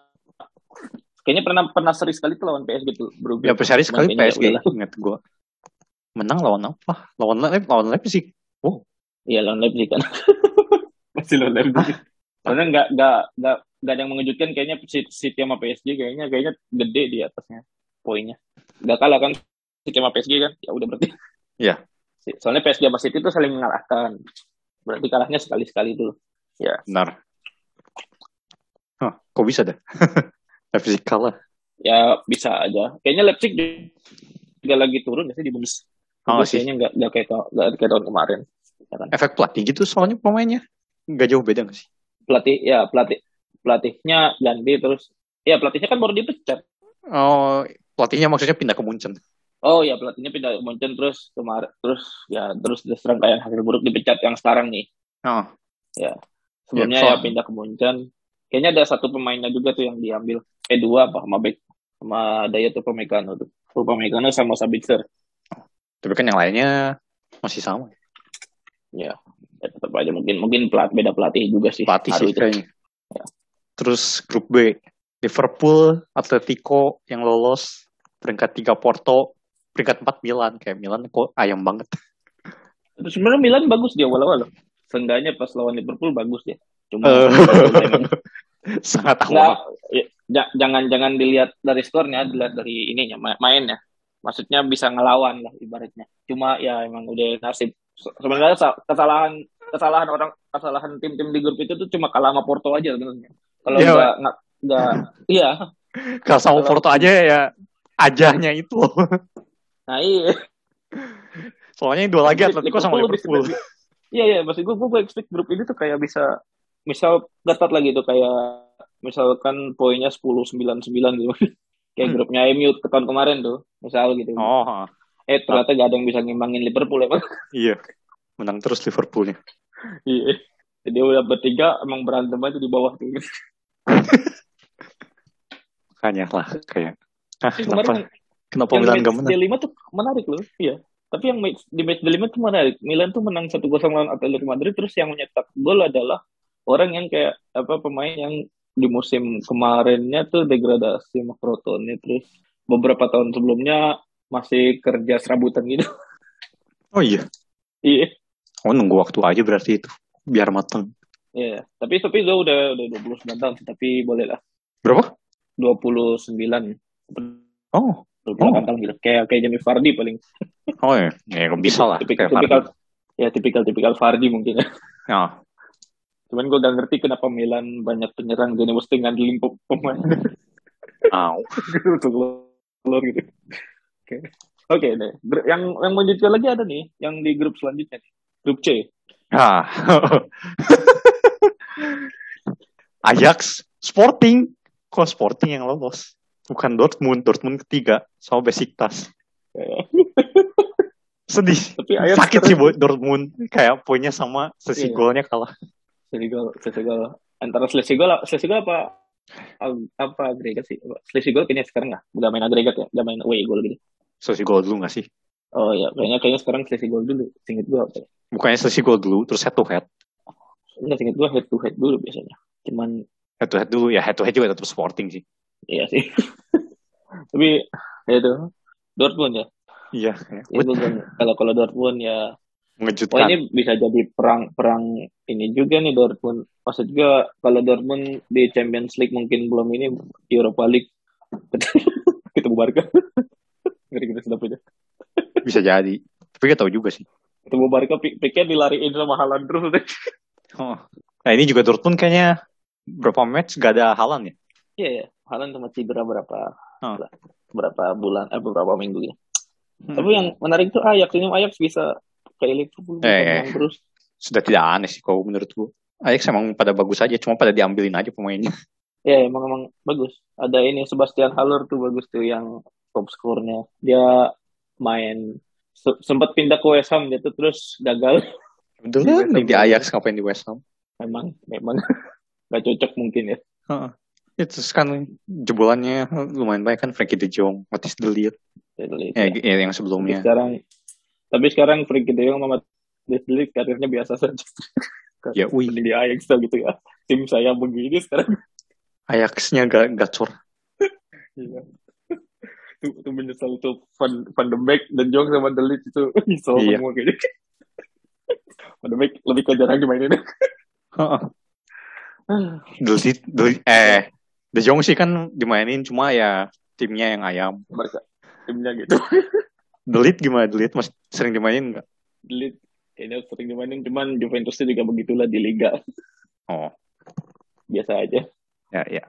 kayaknya pernah pernah seri sekali tuh lawan PSG tuh Brugge. Ya sehari sekali PSG ingat gue. Menang lawan apa? Lawan Leip, lawan Leipzig. Iya lawan Leipzig kan. Masih lawan Leipzig. Soalnya nggak nggak nggak nggak ada yang mengejutkan kayaknya City sama PSG kayaknya kayaknya gede di atasnya poinnya. Nggak kalah kan City sama PSG kan? Ya udah berarti. Iya. Soalnya PSG sama City itu saling mengalahkan. Berarti kalahnya sekali-sekali dulu. Benar. Hah, kok bisa dah? Leipzig kalah. Ya bisa aja. Kayaknya Leipzig juga lagi turun ya sih di Bundes. Oh, sih. kayaknya nggak nggak kayak tahun nggak kayak tahun kemarin. Ya kan? Efek pelatih gitu soalnya pemainnya. Nggak jauh beda nggak sih? Pelatih ya pelatih pelatihnya ganti terus ya pelatihnya kan baru dipecat. Oh, pelatihnya maksudnya pindah ke Munchen. Oh ya pelatihnya pindah ke Munchen terus kemarin terus ya terus terus terang kayak hasil buruk dipecat yang sekarang nih. Oh, Sebelumnya Ya, ya, pindah ke Munchen. Kayaknya ada satu pemainnya juga tuh yang diambil. Eh dua apa sama back sama Daya tuh Pemegano tuh. Pemegano sama Sabitzer. tapi kan yang lainnya masih sama. Ya tetap aja mungkin mungkin pelat beda pelatih juga sih. Pelatih sih itu. kayaknya. Ya. Terus grup B, Liverpool, Atletico yang lolos, peringkat 3 Porto, peringkat 4 Milan. Kayak Milan kok ayam banget. Terus sebenarnya Milan bagus dia awal-awal. loh. Seenggaknya pas lawan Liverpool bagus dia. Cuma Eh. Sangat awal. ya, ja- jangan jangan dilihat dari skornya, dilihat dari ininya ma- mainnya. Maksudnya bisa ngelawan lah ibaratnya. Cuma ya emang udah nasib. Se- Sebenarnya sa- kesalahan kesalahan orang kesalahan tim-tim di grup itu tuh cuma kalah sama Porto aja sebenarnya. Kalau Iya, nggak nggak iya. Kalau sama Porto aja ya ajahnya itu. Nah iya. Soalnya dua lagi Atletico sama Liverpool. Iya iya, maksud gue gue expect grup ini tuh kayak bisa misal ketat lagi tuh kayak misalkan poinnya 10 9 9 gitu. kayak Hmm. grupnya MU ke tahun kemarin tuh, misal gitu. Oh, Eh ternyata gak ada yang bisa ngimbangin Liverpool emang. iya. Menang terus Liverpoolnya. Iya. Jadi udah bertiga emang berantem aja di bawah tuh. Makanya lah kayak. Ah, kemarin kenapa yang Milan gak menang? D5 tuh menarik loh. Iya. Tapi yang match, di match D5 tuh menarik. Milan tuh menang 1-0 lawan Atletico Madrid terus yang menyetak gol adalah orang yang kayak apa pemain yang di musim kemarinnya tuh degradasi Crotone terus beberapa tahun sebelumnya masih kerja serabutan gitu. Oh iya. iya. Oh nunggu waktu aja berarti itu. Biar mateng. Iya. Tapi tapi itu udah udah 29 tahun tapi boleh lah. Berapa? 29 Oh, 28 Oh. tahun gitu. Kayak kayak Jamie Vardy paling. oh ya. Ya bisa lah. Tipikal, tipikal, ya tipikal tipikal Vardy mungkin ya. Ya. Cuman gue gak ngerti kenapa Milan banyak penyerang jadi mesti ngandelin pe- pemain untuk keluar gitu. Oke. Oke deh. Yang yang melanjutkan lagi ada nih yang di grup selanjutnya nih. Grup C. Ah. Ajax, Sporting. Kok Sporting yang lolos? Bukan Dortmund, Dortmund ketiga sama Besiktas. Sedih. Tapi Ajax Sakit sih buat Dortmund. Kayak poinnya sama, sesi Iya. golnya kalah. Selisih gol, selisih gol. Antara selisih gol, selisih gol apa apa agregat sih? Selisih gol kayaknya sekarang nggak, nggak main agregat ya, nggak main away gol gitu. Sesi gol dulu gak sih? Oh ya, kayaknya kayaknya sekarang selisih gol dulu. Singkat ya? Bukannya sesi gol dulu, terus head to head. Enggak singkat gue head to head dulu biasanya. Cuman Head to head dulu, ya head to head juga tetap Sporting sih. Iya sih. Tapi ya itu Dortmund ya. Iya, Itu kan kalau kalau Dortmund ya mengejutkan. ini bisa jadi perang perang ini juga nih Dortmund. Maksud juga kalau Dortmund di Champions League mungkin belum ini Europa League ketemu Barca. Ngeri kita sedap aja. Bisa jadi. Tapi gak tahu juga sih. Ketemu Barca pick- picknya dilariin sama Haaland terus. deh. Oh. Nah ini juga Dortmund kayaknya berapa match gak ada Haaland ya? Iya ya, Haaland cuma cedera berapa Oh. berapa bulan eh beberapa minggu ya. Hmm. Tapi yang menarik tuh Ajax ini Ajax bisa kayak Liverpool bisa Eh, eh. terus. Sudah tidak aneh sih kalau menurut gua. Ajax emang pada bagus aja, cuma pada diambilin aja pemainnya. Ya emang emang bagus. Ada ini Sebastian Haller tuh bagus tuh yang top skornya. Dia main se- sempat pindah ke West Ham dia tuh terus gagal. Betul Di kan dulu. Ajax ngapain di West Ham? memang memang nggak cocok mungkin ya Heeh. Itu kan jebolannya lumayan banyak kan Frankie De Jong, Matis Delit, Delik, ya, ya. ya, yang Tapi sebelumnya. sekarang tapi sekarang Frankie De Jong sama Delik karirnya biasa saja Ya, wih. Mending di Ajax tuh gitu ya tim saya begini sekarang Ajaxnya gak gacor. Iya. Tuh, tuh menyesal tuh Van, Van de Beek dan Jong sama Delit itu nyesel Iya. semua kayaknya. Van de Beek lebih ke jarang dimainin. Heeh. Delit, Delit, eh De Jong sih kan dimainin cuma ya timnya yang ayam. Barca timnya gitu. Delit gimana? Delit masih sering dimainin nggak? Delit kayaknya sering dimainin cuman Juventusnya juga begitulah di liga Oh, biasa aja. ya ya.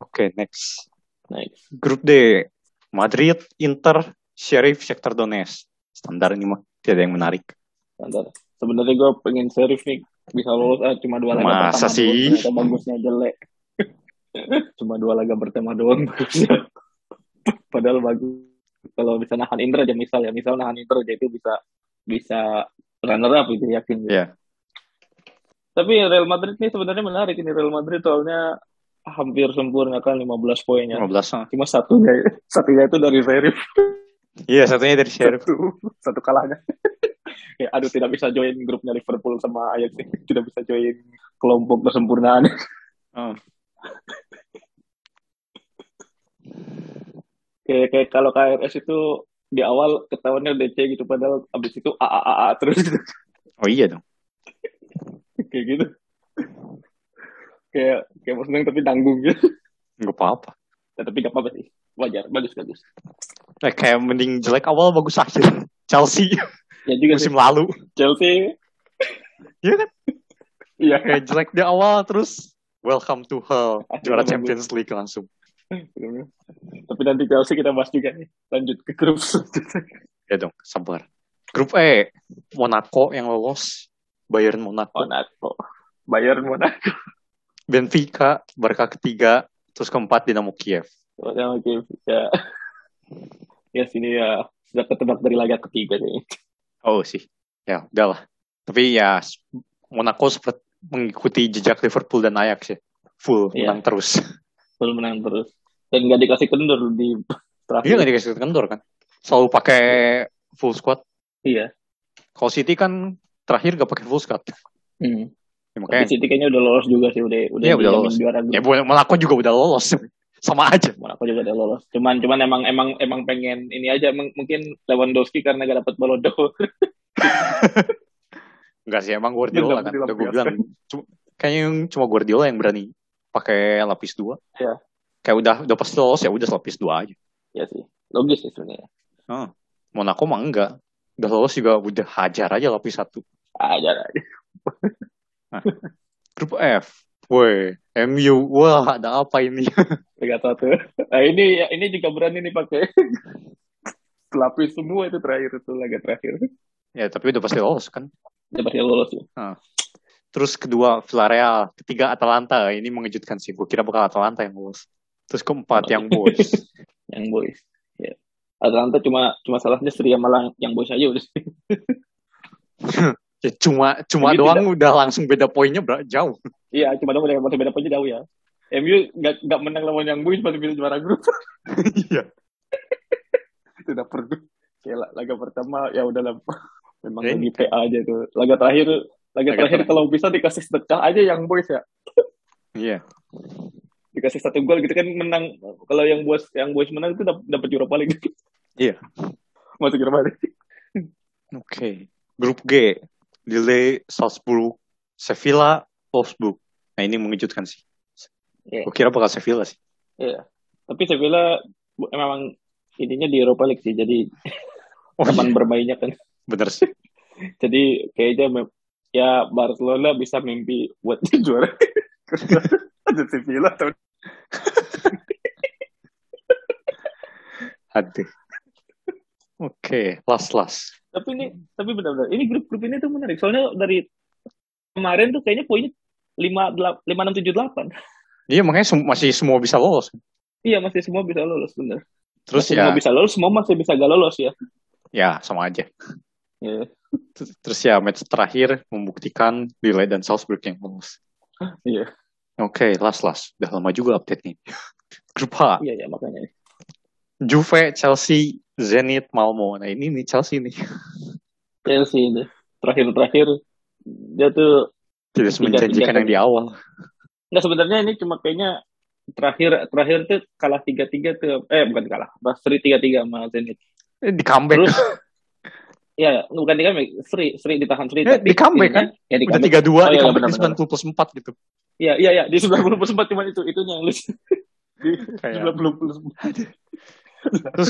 Oke, next. Next. Grup D. Madrid, Inter, Sheriff, Shakhtar Donetsk. Standar ini mah tidak ada yang menarik. Bentar. Sebenarnya gue pengen serif nih bisa lolos ah, cuma dua laga Masa pertama sih? bagusnya jelek. Cuma dua laga pertama doang bagusnya. Padahal bagus. Kalau bisa nahan Inter aja misal ya, misal nahan Inter aja itu bisa bisa runner up itu yakin. Iya. Tapi Real Madrid ini sebenarnya menarik ini Real Madrid soalnya hampir sempurna kan 15 poinnya. 15 ah. Cuma satunya satunya itu dari Sheriff. Iya, satunya dari Sheriff. Satu, satu kalahnya. ya, aduh tidak bisa join grupnya Liverpool sama Ajax. Tidak bisa join kelompok kesempurnaan. Oh. Kayak kayak kalau KRS itu di awal ketahuannya DC gitu padahal abis itu A A A, A terus gitu. Oh iya dong. kayak gitu. kayak kayak mau seneng tapi tanggung gitu. Nggak apa-apa. Ya, tapi gak apa-apa sih. Wajar, bagus bagus. Eh, kayak mending jelek awal bagus akhir. Chelsea Ya juga sih musim lalu. Chelsea. Iya kan? Iya. Kayak jelek di awal terus welcome to hell. Juara Champions League langsung. Tapi nanti Chelsea kita bahas juga nih. Lanjut ke grup selanjutnya. Ya dong, sabar. Grup E, Monaco yang lolos. Bayern Monaco. Monaco. Bayern Monaco. Benfica, Barca ketiga. Terus keempat Dinamo Kiev. Sama Kiev. Ya. ya sini ya sudah ketebak dari laga ketiga nih. Oh sih. Ya, udahlah. Tapi ya Monaco seperti mengikuti jejak Liverpool dan Ajax ya. Full Iya. menang terus. Full menang terus. Dan nggak dikasih kendur di terakhir. Dia nggak dikasih kendor kan. Selalu pakai full squad. Iya. Kalau City kan terakhir gak pakai full squad. Hmm. Ya, Tapi makanya City kayaknya udah lolos juga sih. Udah, udah Iya, udah lolos. juara ya boleh Monaco juga udah lolos. Sama aja. Monaco juga udah lolos. Cuman cuman emang emang emang pengen ini aja mungkin Lewandowski karena gak dapat Ballon d'Or. Enggak sih emang Guardiola kan. Udah gue bilang. Cuma, kayaknya yang cuma Guardiola yang berani pakai lapis dua. Iya. Kayak udah udah pasti lolos ya udah lapis dua aja. ya sih. Logis sih sebenarnya. Monaco mah enggak. Udah lolos juga udah hajar aja lapis satu. Aja aja. Grup F. Woi, MU. Wah, ada apa ini? Liga satu. Nah ini ini juga berani nih pakai lapis semua itu terakhir itu laga terakhir. ya, tapi udah pasti lolos kan. Udah pasti lolos ya. Terus kedua Villarreal, ketiga Atalanta. Ini mengejutkan sih. Gue kira bakal Atalanta yang lolos. Terus keempat yang Boys. Yang boys. Ya. Atalanta cuma cuma salahnya Sri malah yang boys aja udah. ya, cuma cuma Tapi doang udah langsung beda poinnya bra- jauh. Iya, cuma dong masih beda poin jauh ya. MU nggak nggak menang lawan yang boys masih bisa juara grup. Iya. Tidak perlu. Kayak la- laga pertama ya udahlah. Memang lagi PA aja tuh. Laga terakhir laga, Laga terakhir terakhir. kalau bisa dikasih sedekah aja yang boys ya. Iya. Dikasih satu gol gitu kan menang. Kalau yang boys yang boys menang itu dap- dapat Europa League. Iya. Masuk Europa League. Oke. Grup G. Lille, Salzburg, Sevilla, Wolfsburg. Nah ini mengejutkan sih. Iya. Gue kira bakal Sevilla sih. Iya. Tapi Sevilla memang ininya di Europa League sih. Jadi Oh, teman iya. bermainnya kan. Bener sih. Jadi kayaknya ya Barcelona bisa mimpi buat juara. Ada Sevilla tahun Aduh. Oke, last last. tapi ini tapi benar-benar ini grup-grup ini tuh menarik soalnya dari kemarin tuh kayaknya poinnya lima lima enam tujuh delapan Iya makanya sem- masih semua bisa lolos. iya masih semua bisa lolos bener Terus masih ya, semua bisa lolos semua masih bisa gak lolos ya ya sama aja. Ya, Terus- Terus ya match terakhir membuktikan Lille dan Salzburg yang lolos. iya, Oke, last last. Udah lama juga update nih. Grup H. iya, ya, makanya. Juve, Chelsea, Zenit, Malmo. Nah ini nih Chelsea nih. Chelsea itu terakhir-terakhir dia tuh Tidak semenjanjikan yang di awal. nggak sebenarnya ini cuma kayaknya terakhir terakhir tuh kalah tiga tiga tuh eh bukan kalah seri tiga tiga sama Zenit Eh, di comeback. terus ya bukan di comeback seri seri ditahan seri Eh, di comeback kan? ya di comeback tiga dua Oh, di iya, comeback di benar-benar. 90 plus 4 gitu. iya iya iya di sembilan puluh sempat cuma itu itunya yang lucu di sembilan puluh Terus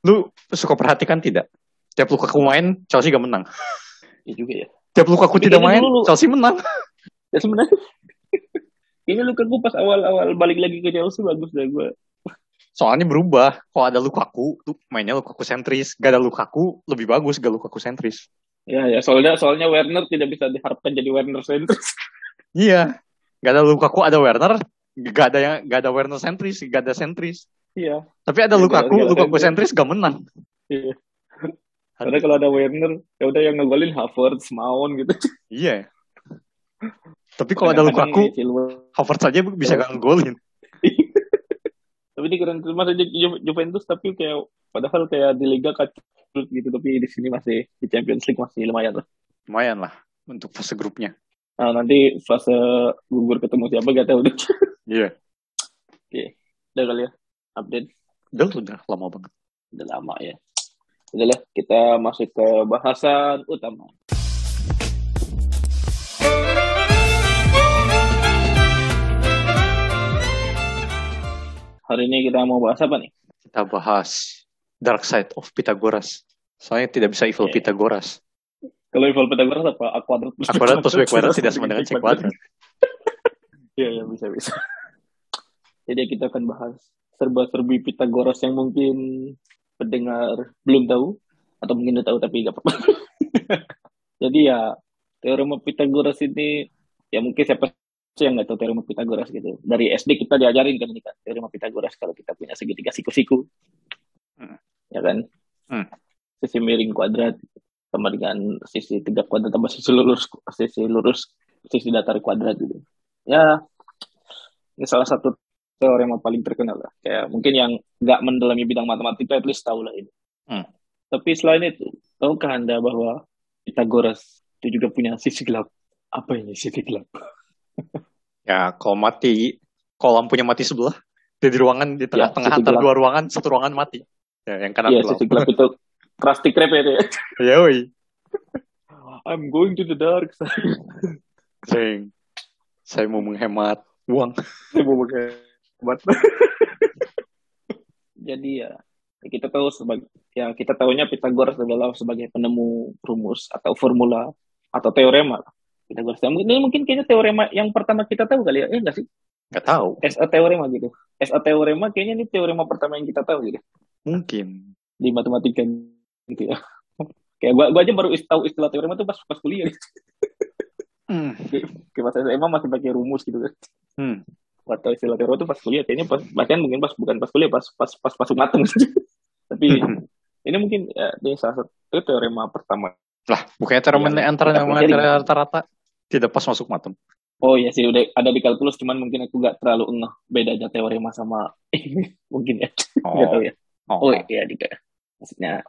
lu suka perhatikan tidak? Tiap Lukaku main, Chelsea gak menang. ya juga ya Tiap Lukaku Tapi tidak main, dulu- Chelsea menang. ya sebenarnya ini Lukaku pas awal-awal balik lagi ke Chelsea bagus deh gue Soalnya berubah. Kalau ada Lukaku, tuh mainnya Lukaku sentris. Gak ada Lukaku, lebih bagus gak Lukaku sentris. ya ya soalnya soalnya Werner tidak bisa diharapkan jadi Werner sentris Iya. Gak ada Lukaku, ada Werner. Gak ada yang gak ada Werner sentris, gak ada sentris. iya Tapi ada ada- Lukaku, gak ada Lukaku sentris. sentris gak menang. iya karena kalau ada Werner ya udah yang ngegolin Havertz Mount gitu Iya. Tapi kalau ada Lukaku. Havertz saja bisa gak ngegolin. Tapi di keren. Masa Ju- Juventus tapi kayak padahal kayak di Liga kacau gitu. Tapi di sini masih di Champions League masih lumayan lah. Lumayan lah untuk fase grupnya. nah, nanti fase gugur ketemu siapa gak tahu deh. Iya. udah kali ya update. Udah, udah lama banget. udah lama ya. Udah lah kita masuk ke bahasan utama hari ini kita mau bahas apa nih Kita bahas Dark Side of Pythagoras. Soalnya tidak bisa evil Oke. Pythagoras. kalau equal Pythagoras apa a kuadrat plus A kuadrat plus B kuadrat tidak sama dengan C kuadrat. Iya, iya bisa bisa. Jadi kita akan bahas serba-serbi Pythagoras yang mungkin pendengar belum tahu atau mungkin udah tahu tapi nggak apa-apa. Jadi ya teorema Pythagoras ini ya mungkin siapa sih yang nggak tahu teorema Pythagoras gitu. Dari SD kita diajarin kan ini teorema Pythagoras kalau kita punya segitiga siku-siku, Hmm. ya kan? Hmm. Sisi miring kuadrat sama dengan sisi tegak kuadrat tambah sisi lurus sisi lurus sisi datar kuadrat gitu. Ya ini salah satu teorema paling terkenal lah. Kayak mungkin yang nggak mendalami bidang matematika at least tahu lah ini. Hmm. Tapi selain itu, tahukah Anda bahwa Pythagoras itu juga punya sisi gelap? Apa ini sisi gelap? Ya, kalau mati, kalau lampunya mati sebelah, di ruangan di tengah-tengah sisi antara gelap. dua ruangan, satu ruangan mati. Ya, yang kanan Iya, gelap. gelap itu Krusty Krab ya. Ya, woi. I'm going to the dark side. Saya mau menghemat uang. Saya mau obat. Jadi ya ya kita tahu sebagai ya kita tahunya Pythagoras adalah sebagai penemu rumus atau formula atau teorema. Pythagoras Ya, mungkin ini mungkin kayaknya teorema yang pertama kita tahu kali ya. Eh enggak sih? Gak tahu. As a teorema gitu. As a teorema kayaknya ini teorema pertama yang kita tahu gitu Mungkin. di matematika gitu ya. Kayak gua, gua aja baru tahu istilah teorema tuh pas pas kuliah gitu. Hmm. Kayak pas SMA masih pakai rumus gitu kan. Hmm. atau istilah teorema tuh pas kuliah kayaknya pas bahkan mungkin pas bukan pas kuliah pas pas pas masuk matem tapi ini mungkin ya ini salah satu teorema pertama Lah, bukannya teorema Yang antara kita yang antara rata-rata tidak pas masuk matem. oh iya sih udah ada di kalkulus cuman mungkin aku nggak terlalu ngeh bedanya teorema sama ini mungkin ya. Nggak tahu ya. Oh. Iya dika. Maksudnya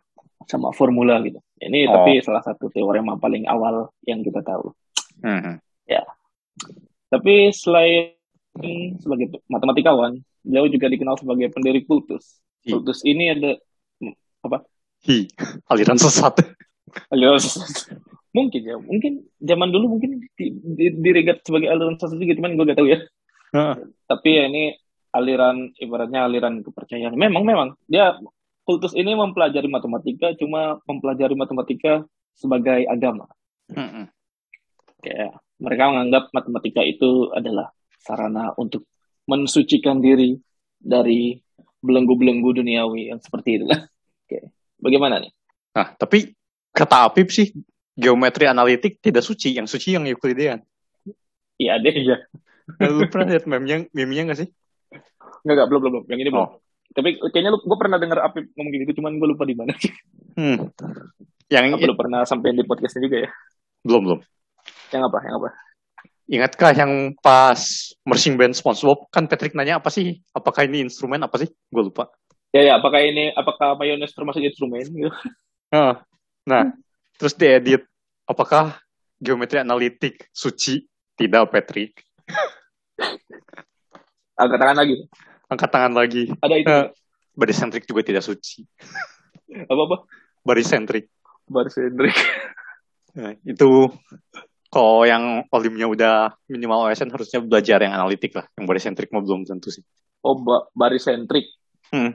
sama formula gitu. Ini Oh. tapi salah satu teorema paling awal yang kita tahu. Hmm. tapi selain sebagai matematikawan beliau juga dikenal sebagai pendiri kultus. Hi. kultus ini ada Hi, aliran sesat. aliran mungkin ya mungkin zaman dulu mungkin di, di, diregat sebagai aliran sesat juga cuman gue gak tahu ya. Heeh. tapi ya ini aliran ibaratnya aliran kepercayaan. Memang memang. Dia kultus ini mempelajari matematika cuma mempelajari matematika sebagai agama. Hmm. kayak mereka menganggap matematika itu adalah sarana untuk mensucikan diri dari belenggu-belenggu duniawi yang seperti itulah. Oke bagaimana nih? Nah, tapi kata Apip sih geometri analitik tidak suci, yang suci yang Euclidean. iya deh ya Nah, Lu pernah lihat meme-nya, meme-nya nggak sih? nggak nggak belum belum belum yang ini belum Oh. tapi kayaknya lu gue pernah dengar Apip ngomong gitu cuman gue lupa di mana Hmm. Yang Apa lu pernah sampein di podcastnya juga ya? belum belum. Yang apa? Yang apa? Ingatkah yang pas marching band SpongeBob kan Patrick nanya apa sih? Apakah ini instrumen apa sih? Gue lupa. Ya ya, apakah ini apakah mayones termasuk instrumen gitu? Nah, nah, terus diedit. Apakah geometri analitik suci? Tidak, Patrick. Angkat tangan lagi. Angkat tangan lagi. Ada itu. Nah, barisentrik juga tidak suci. Apa apa? Barisentrik. Baris Hendrik. Nah, itu kalau yang olimnya udah minimal OSN harusnya belajar yang analitik lah. Yang barisentrik mah belum tentu sih. Oh, ba barisentrik. Hmm.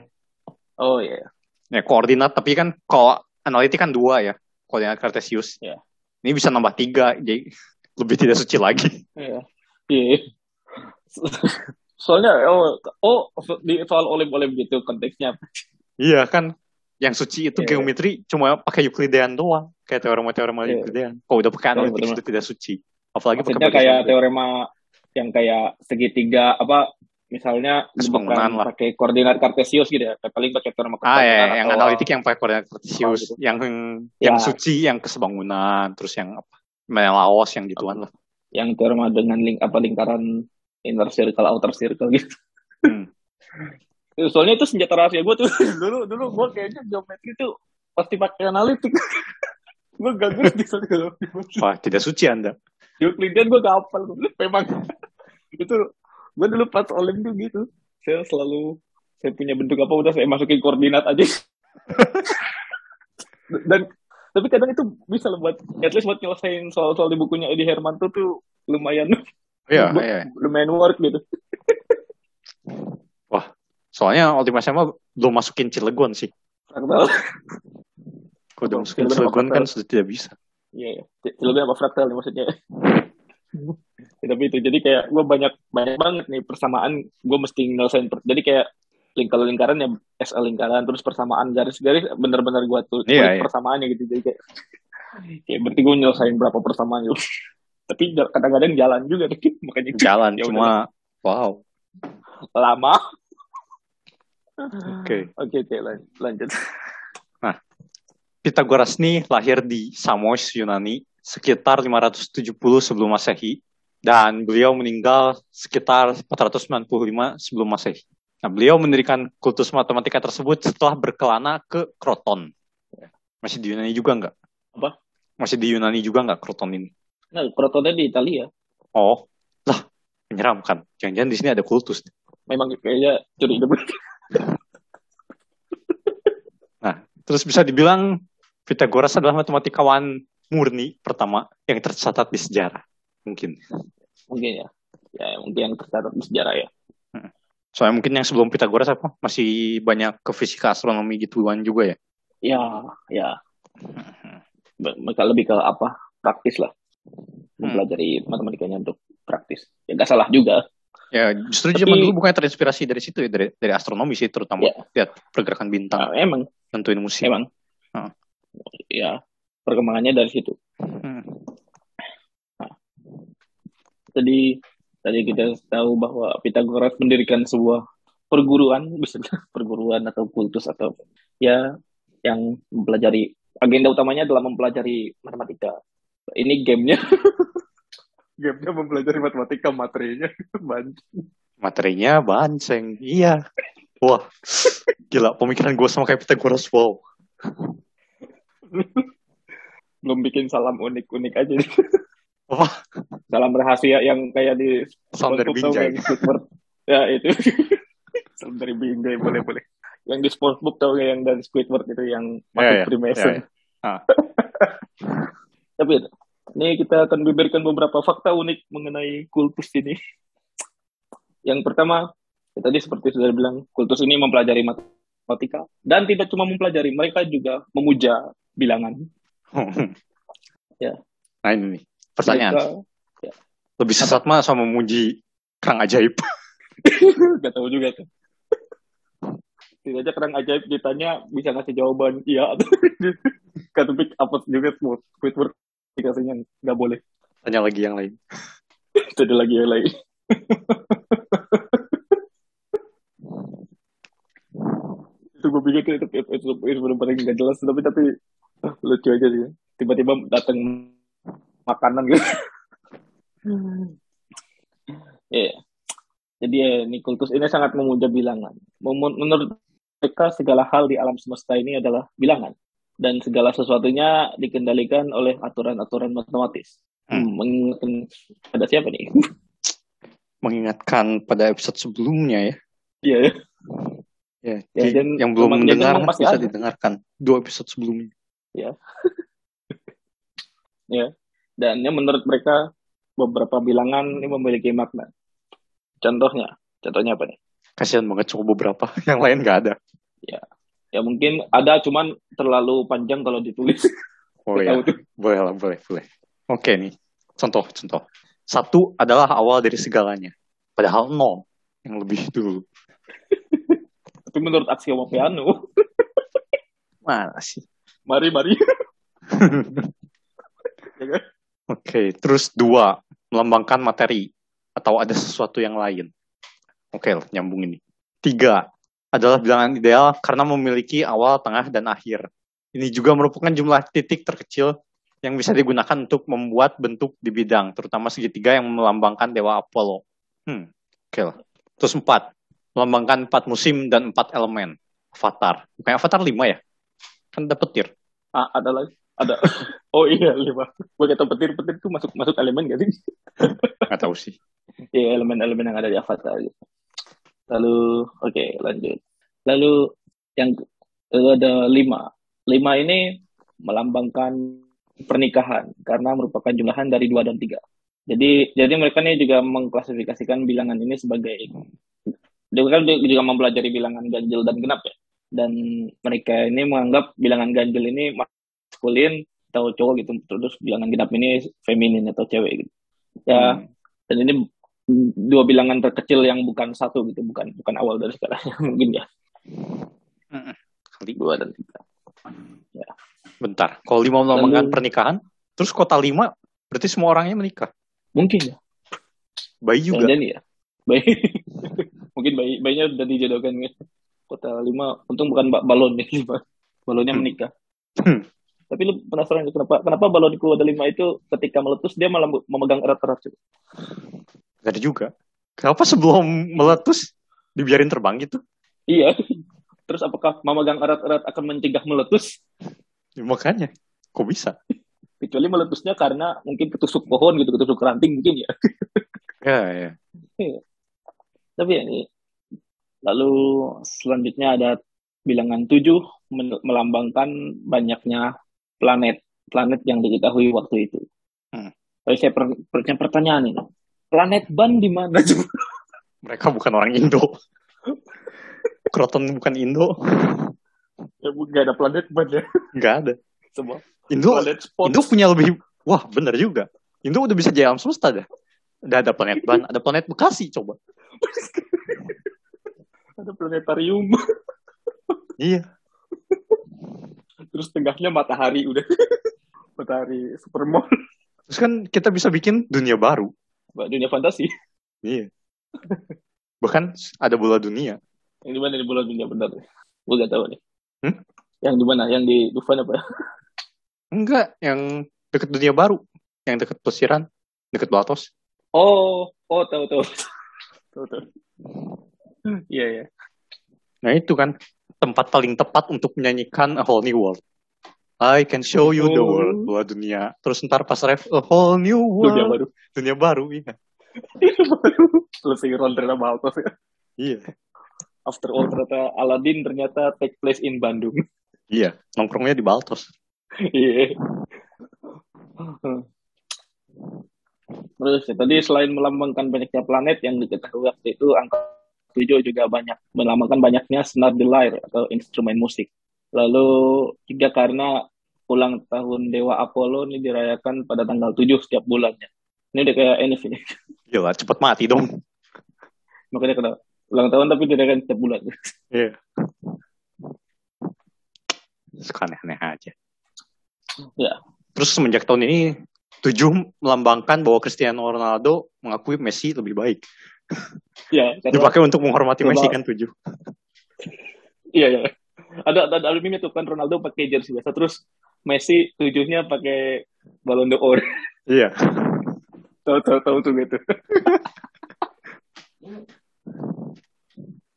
Oh iya. Ya, koordinat, tapi kan kalau analitik kan dua ya. Koordinat kartesius. Iya. Ini bisa nambah tiga, jadi lebih tidak suci lagi. Iya. Iya. Soalnya oh, oh di soal olim-olim gitu konteksnya. Iya kan, yang suci itu Iya. geometri cuma pakai Euclidean doang, kayak teorema-teorema Iya. Euclidean. Kalau udah pakai analitik itu tidak suci. Apalagi pakai Maksudnya kayak barisentrik. teorema yang kayak segitiga apa misalnya bukan lah. pakai koordinat kartesius gitu ya. Paling pakai teorema Ah ya, kesebangunan yang analitik yang pakai koordinat kartesius, gitu. yang yang Ya. suci yang kesebangunan, terus yang apa? Menelaos yang gituan lah. yang teorema dengan link apa lingkaran inner circle outer circle gitu. Hmm. Soalnya itu senjata rahasia gue tuh dulu dulu gue kayaknya geometri itu pasti pakai analitik. gue gak ngerti soal geometri. Wah, tidak suci Anda. Euclidean gue gak hafal. Memang itu gue dulu pas olim tuh gitu. Saya selalu saya punya bentuk apa udah saya masukin koordinat aja. Dan tapi kadang itu bisa loh buat at least buat nyelesain soal-soal di bukunya Edi Hermanto tuh lumayan Iya, Bu- iya. lumayan work gitu. Soalnya Ultima SMA belum masukin Cilegon sih. Fraktal. Kalau udah masukin Cilegon Cilegon kan sudah tidak bisa. Iya, iya. Lebih apa fraktal nih maksudnya. Ya, tapi itu jadi kayak gue banyak banyak banget nih persamaan gue mesti nyelesain per- jadi kayak lingkaran lingkaran ya SL lingkaran terus persamaan garis-garis bener-bener gue tuh Iya, tulis iya. persamaannya gitu jadi kayak kayak berarti gue nyelesain berapa persamaan gitu tapi kadang-kadang jalan juga tuh makanya Jalan Ya cuma wow. lama Oke. oke oke lan- lanjut Pitagoras nih lahir di Samos, Yunani sekitar 570 sebelum Masehi dan beliau meninggal sekitar 495 sebelum Masehi. Nah, beliau mendirikan kultus matematika tersebut setelah berkelana ke Kroton. Masih di Yunani juga nggak? Apa? Masih di Yunani juga nggak Kroton ini? nah protonnya di Italia Oh, lah menyeramkan. Jangan-jangan di sini ada kultus. memang kayaknya curiga banget Terus bisa dibilang Pitagoras adalah matematikawan murni pertama yang tercatat di sejarah. Mungkin. mungkin ya. Ya mungkin yang tercatat di sejarah ya. Soalnya mungkin yang sebelum Pitagoras apa? Masih banyak ke fisika astronomi gituan juga ya. ya ya. Be- mereka lebih ke apa? Praktis lah. Mempelajari matematikanya untuk praktis. Ya nggak salah juga. Ya justru Tapi- zaman dulu bukannya terinspirasi dari situ ya? Dari dari astronomi sih terutama. Ya. lihat pergerakan bintang, Nah, emang. Tentuin musim. emang. Ya perkembangannya dari situ Hmm. jadi tadi kita tahu bahwa Pitagoras mendirikan sebuah perguruan bisa dibilang perguruan atau kultus atau ya yang mempelajari agenda utamanya adalah mempelajari matematika ini gamenya gamenya mempelajari matematika materinya banyak Materinya banceng, iya. Wah, gila pemikiran gue sama kayak Pitagoras wow. Belum bikin salam unik-unik aja Apa? salam rahasia yang kayak di Salam dari Binjai. ya itu. Salam dari Binjai boleh boleh. Yang di SpongeBob tau nggak? Yang dari Squidward itu yang Ya, ya, Freemason ya, ya. Ah. tapi ini kita akan beberkan beberapa fakta unik mengenai kultus ini. Yang pertama ya tadi seperti sudah bilang kultus ini mempelajari matematika. Dan tidak cuma mempelajari mereka juga memuja bilangan Ya. Nah ini nih, pertanyaan. Mereka- Lebih sesat mah sama memuji kerang ajaib. Gak tahu juga tuh. Tidak aja kerang ajaib ditanya bisa ngasih jawaban iya atau kata pick apa juga semua Squidward dikasihnya nggak boleh. Tanya lagi yang lain. Itu ada lagi yang lain. itu gue pikir itu itu, itu, itu benar-benar nggak jelas tapi tapi Lucu aja sih. Tiba-tiba datang makanan gitu. Iya. Jadi ya, ini kultus ini sangat memuja bilangan. Menurut mereka segala hal di alam semesta ini adalah bilangan dan segala sesuatunya dikendalikan oleh aturan-aturan matematis. Hmm, mengingatkan ada siapa nih? Mengingatkan pada episode sebelumnya ya. Iya. ya. Ya, Ya, jadi dan yang belum mendengar pasti bisa ada. didengarkan dua episode sebelumnya. Dan ya menurut mereka beberapa bilangan ini memiliki makna. Contohnya, contohnya apa nih? Kasihan banget cuma beberapa, yang lain nggak ada. Ya mungkin ada cuman terlalu panjang kalau ditulis. Oh ya, boleh lah, boleh, boleh. Oke nih, contoh, contoh. Satu adalah awal dari segalanya. Padahal nol yang lebih dulu. Tapi menurut aksioma piano, Mana sih? Mari mari. Ya kan? Oke, terus dua, melambangkan materi atau ada sesuatu yang lain. Oke, lah, nyambung ini. Tiga, adalah bilangan ideal karena memiliki awal, tengah, dan akhir. Ini juga merupakan jumlah titik terkecil yang bisa digunakan untuk membuat bentuk di bidang, terutama segitiga yang melambangkan dewa Apollo. Hmm, oke lah. Terus empat, melambangkan empat musim dan empat elemen. Avatar. Bukan Avatar lima ya? Kan ada petir. Ah, ada lagi. Ada. Oh iya, lima. Gue kata petir-petir itu masuk masuk elemen gak sih? Nggak tahu sih. Iya, elemen-elemen yang ada di Avatar. gitu. Lalu, oke, lanjut. Lalu yang lalu ada lima. Lima ini melambangkan pernikahan karena merupakan jumlahan dari dua dan tiga. Jadi, jadi mereka ini juga mengklasifikasikan bilangan ini sebagai juga kan juga mempelajari bilangan ganjil dan genap ya. Dan mereka ini menganggap bilangan ganjil ini maskulin atau cowok gitu. Terus bilangan genap ini feminin atau cewek gitu. Ya, Hmm. dan ini dua bilangan terkecil yang bukan satu gitu, bukan bukan awal dari segalanya mungkin ya Kali dua dan tiga. Bentar, kalau lima melambangkan pernikahan, terus kota lima berarti semua orangnya menikah. Mungkin ya, Bayi juga. jangan ya. Bayi, mungkin bayi bayinya udah dijodohkan gitu. Kota lima, untung bukan ba- balon lima. Balonnya Hmm. menikah. Hmm. Tapi lu penasaran kenapa kenapa balonku ada lima itu ketika meletus dia malah memegang erat-erat gitu? Gak ada juga. Kenapa sebelum meletus dibiarin terbang gitu? Iya. Terus apakah memegang erat-erat akan mencegah meletus? Ya, makanya, kok bisa? Kecuali meletusnya karena mungkin ketusuk pohon gitu, ketusuk ranting mungkin ya. Ya, ya. Tapi ya ini lalu selanjutnya ada bilangan tujuh melambangkan banyaknya planet planet yang diketahui waktu itu. Hmm. Tapi saya per, punya pertanyaan ini. Planet Ban di mana? coba? Mereka bukan orang Indo. Kroton bukan Indo. ya, nggak ada planet Ban ya. Nggak ada. Semua Indo, planet spot. Indo punya lebih... Wah, bener juga. Indo udah bisa jadi alam semesta dah. Udah ada planet Ban, ada planet Bekasi coba. ada planetarium. Iya. Terus tengahnya matahari udah. matahari supermall. Terus kan kita bisa bikin dunia baru. Dunia fantasi. Iya. Bahkan ada bola dunia. Yang di mana di bulan dunia benar? Gue gak tahu nih. Hmm? Yang di mana? Yang di Dufan apa? Enggak, yang deket dunia baru. Yang deket pesiran, deket Blatos. Oh, oh tahu tahu. tahu tahu. Iya ya. Nah itu kan tempat paling tepat untuk menyanyikan A Whole New World. I can show you the Oh. world, bola dunia. Terus ntar pas ref A Whole New World, Dunia baru. dunia baru, iya. Selesai Ronda Baltos ya. Iya, After all ternyata Aladdin ternyata take place in Bandung. iya. Nongkrongnya di Baltos. Iya. Terus ya, tadi selain melambangkan banyaknya planet yang diketahui waktu itu, angka 7 juga banyak melambangkan banyaknya senar lyre atau instrumen musik. Lalu tiga karena ulang tahun Dewa Apollo ini dirayakan pada tanggal 7 setiap bulannya. Ini udah kayak ini. Gila, cepet mati dong. Makanya kena ulang tahun tapi dirayakan setiap bulan. Iya. Suka aneh-aneh aja. Ya. Terus semenjak tahun ini, tujuh melambangkan bahwa Cristiano Ronaldo mengakui Messi lebih baik. Ya, Dipakai untuk menghormati Coba- Messi kan tujuh. Iya, iya. Ada ada, ada meme tuh kan Ronaldo pakai jersey biasa terus Messi tujuhnya pakai balon d'Or. Iya. tahu tahu tahu tuh gitu.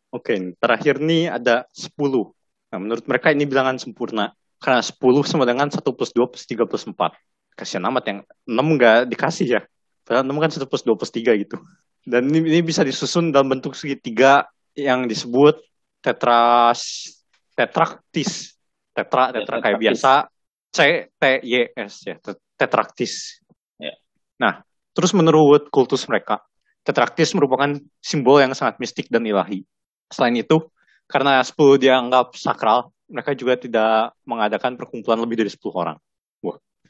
Oke, terakhir nih ada 10. Nah, menurut mereka ini bilangan sempurna. Karena 10 sama dengan 1 plus 2 plus 3 plus 4. Kasian amat yang 6 nggak dikasih ya. Padahal 6 kan 1 plus 2 plus 3 gitu. Dan ini, ini bisa disusun dalam bentuk segitiga yang disebut tetras tetraktis. Tetra, tetra kayak biasa. C, T, Y, S ya. Tetraktis. Ya. Nah, terus menurut kultus mereka, tetraktis merupakan simbol yang sangat mistik dan ilahi. Selain itu, karena 10 dianggap sakral, mereka juga tidak mengadakan perkumpulan lebih dari 10 orang.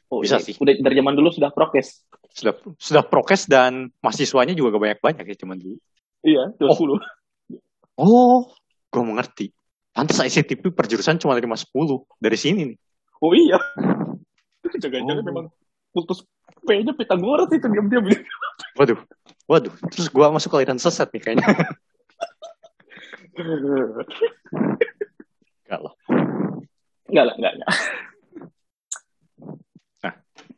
Oh, Bisa ini sih. Udah dari zaman dulu sudah prokes. sudah sudah prokes dan mahasiswanya juga gak banyak-banyak ya cuman dulu. Iya, 20. Oh, gue mengerti. Pantas ICTP perjurusan cuma 5-10 dari sini nih. Oh iya. Jangan-jangan Oh. memang kultus P-nya Pitagoras itu diam-diam. Waduh, waduh. Terus gue masuk aliran sesat nih kayaknya. Enggak lah. Enggak lah, enggak, enggak.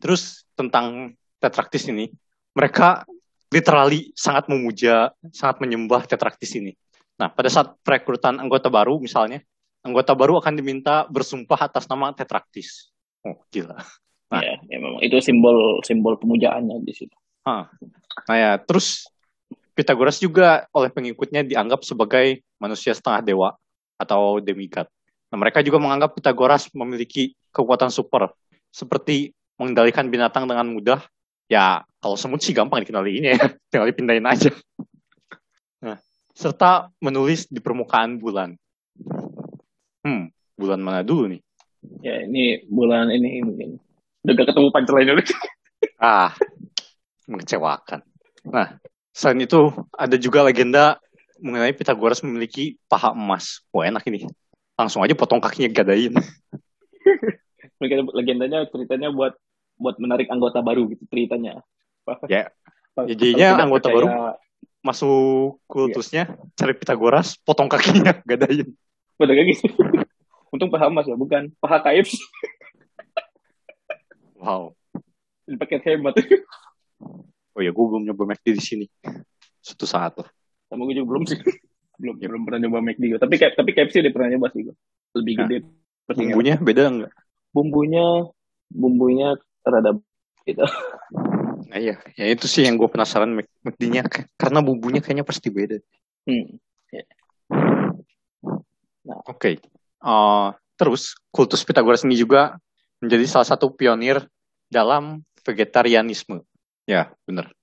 Terus tentang tetraktis ini, mereka literally sangat memuja, sangat menyembah tetraktis ini. Nah, pada saat perekrutan anggota baru misalnya, anggota baru akan diminta bersumpah atas nama tetraktis. Oh, gila. Nah. Ya, ya memang itu simbol simbol pemujaannya di situ. Nah ya, terus Pitagoras juga oleh pengikutnya dianggap sebagai manusia setengah dewa atau demigod. Nah, mereka juga menganggap Pitagoras memiliki kekuatan super, seperti mengendalikan binatang dengan mudah. Ya, kalau semut sih gampang dikenaliin ya, tinggal dipindahin aja. Nah, serta menulis di permukaan bulan. Hmm, bulan mana dulu nih? Ya, ini bulan ini mungkin. Udah gak ketemu punchline udah. Ah, mengecewakan. Nah, selain itu ada juga legenda mengenai Pitagoras memiliki paha emas. Wah enak ini. Langsung aja potong kakinya gadain. Legendanya ceritanya buat buat menarik anggota baru gitu ceritanya. Ya, jadinya anggota percaya- baru Masuk kultusnya, cari Pitagoras, potong kakinya gadain. Kayak gitu. Untung paha emas ya, bukan paha KFC. Wow. Paket hemat. Oh ya, gue belum nyoba McD di sini. Suatu saat loh. Sama gue juga belum sih. Belum belum pernah nyoba McD gue. Tapi kayak tapi KFC udah pernah nyoba sih gue. Lebih Nah, gede. Bumbunya beda nggak? bumbunya bumbunya rada gitu. Nah iya, ya itu sih yang gue penasaran Mc- McD-nya. Karena bumbunya kayaknya pasti beda. Hmm. Oke. Eh, terus kultus Pitagoras ini juga menjadi salah satu pionir dalam vegetarianisme. Ya, benar.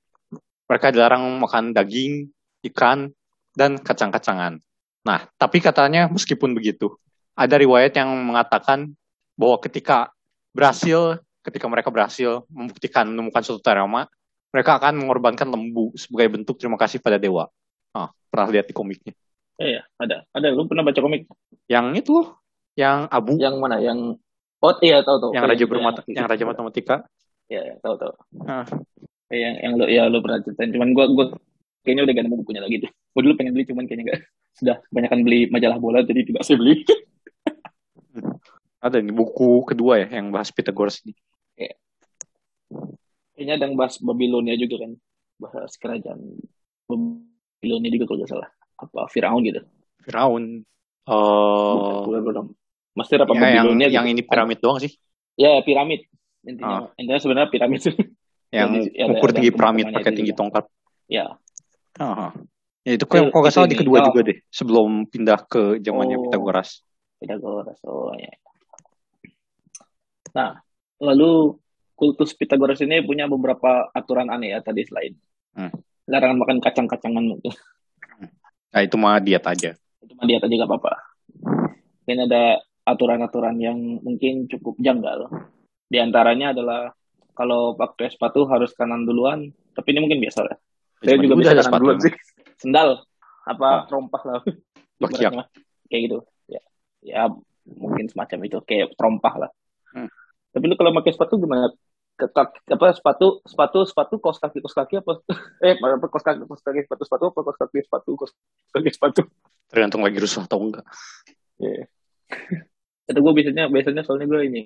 Mereka dilarang makan daging, ikan, dan kacang-kacangan. Nah, tapi katanya meskipun begitu, ada riwayat yang mengatakan bahwa ketika berhasil, ketika mereka berhasil membuktikan menemukan suatu terama, mereka akan mengorbankan lembu sebagai bentuk terima kasih pada dewa. Ah, pernah lihat di komiknya. Iya, ada. Ada. Lu pernah baca komik Yang itu loh, yang abu, yang mana? Yang Oh iya tahu tahu. yang Kayak raja gitu, bermata, yang raja matematika. Iya, iya, tahu tahu. Ah. Yang yang lu ya lu pernah ceritain. Cuman gua gua kayaknya udah gak nemu bukunya lagi deh. Gua dulu pengen beli cuman kayaknya gak sudah kebanyakan beli majalah bola jadi tidak saya beli. Ada nih buku kedua ya yang bahas Pythagoras ini. Kayaknya ada yang bahas Babilonia juga kan. Bahas kerajaan Babilonia juga kalau nggak salah. Apa Firaun gitu. Firaun. Eh, Bukan, bukan. Mesir apa ya, yang, Babilonia yang gitu. ini piramid doang sih. Ya, piramid. Intinya, intinya sebenarnya piramid. Yang Jadi, ada- ukur ada tinggi piramid pakai tinggi juga. tongkat. ya. Ah, Ya itu kok nggak itu salah di kedua Oh. juga deh. Sebelum pindah ke zamannya Oh. Pythagoras. Pythagoras. Oh, ya. Nah, lalu kultus Pythagoras ini punya beberapa aturan aneh ya tadi selain Hmm. larangan makan kacang-kacangan gitu. Nah itu mah diet aja. Itu mah diet aja gak apa-apa. Dan ada aturan-aturan yang mungkin cukup janggal. Di antaranya adalah kalau pakai sepatu harus kanan duluan, tapi ini mungkin biasa lah. Saya Zaman juga dulu bisa kanan sepatu duluan sih. Sendal apa Ah. terompah lah. Ibaratnya mah. Kayak gitu. Ya. Ya mungkin semacam itu kayak terompah lah. Hmm. Tapi lu kalau pakai sepatu gimana? Ke, kaki- apa sepatu sepatu sepatu kaos kaki kaos kaki apa eh apa kaos kaki kaos kaki sepatu sepatu apa kaos kaki sepatu kaos kaki sepatu Tergantung lagi rusuh atau enggak. Iya. Itu gue biasanya biasanya soalnya gue ini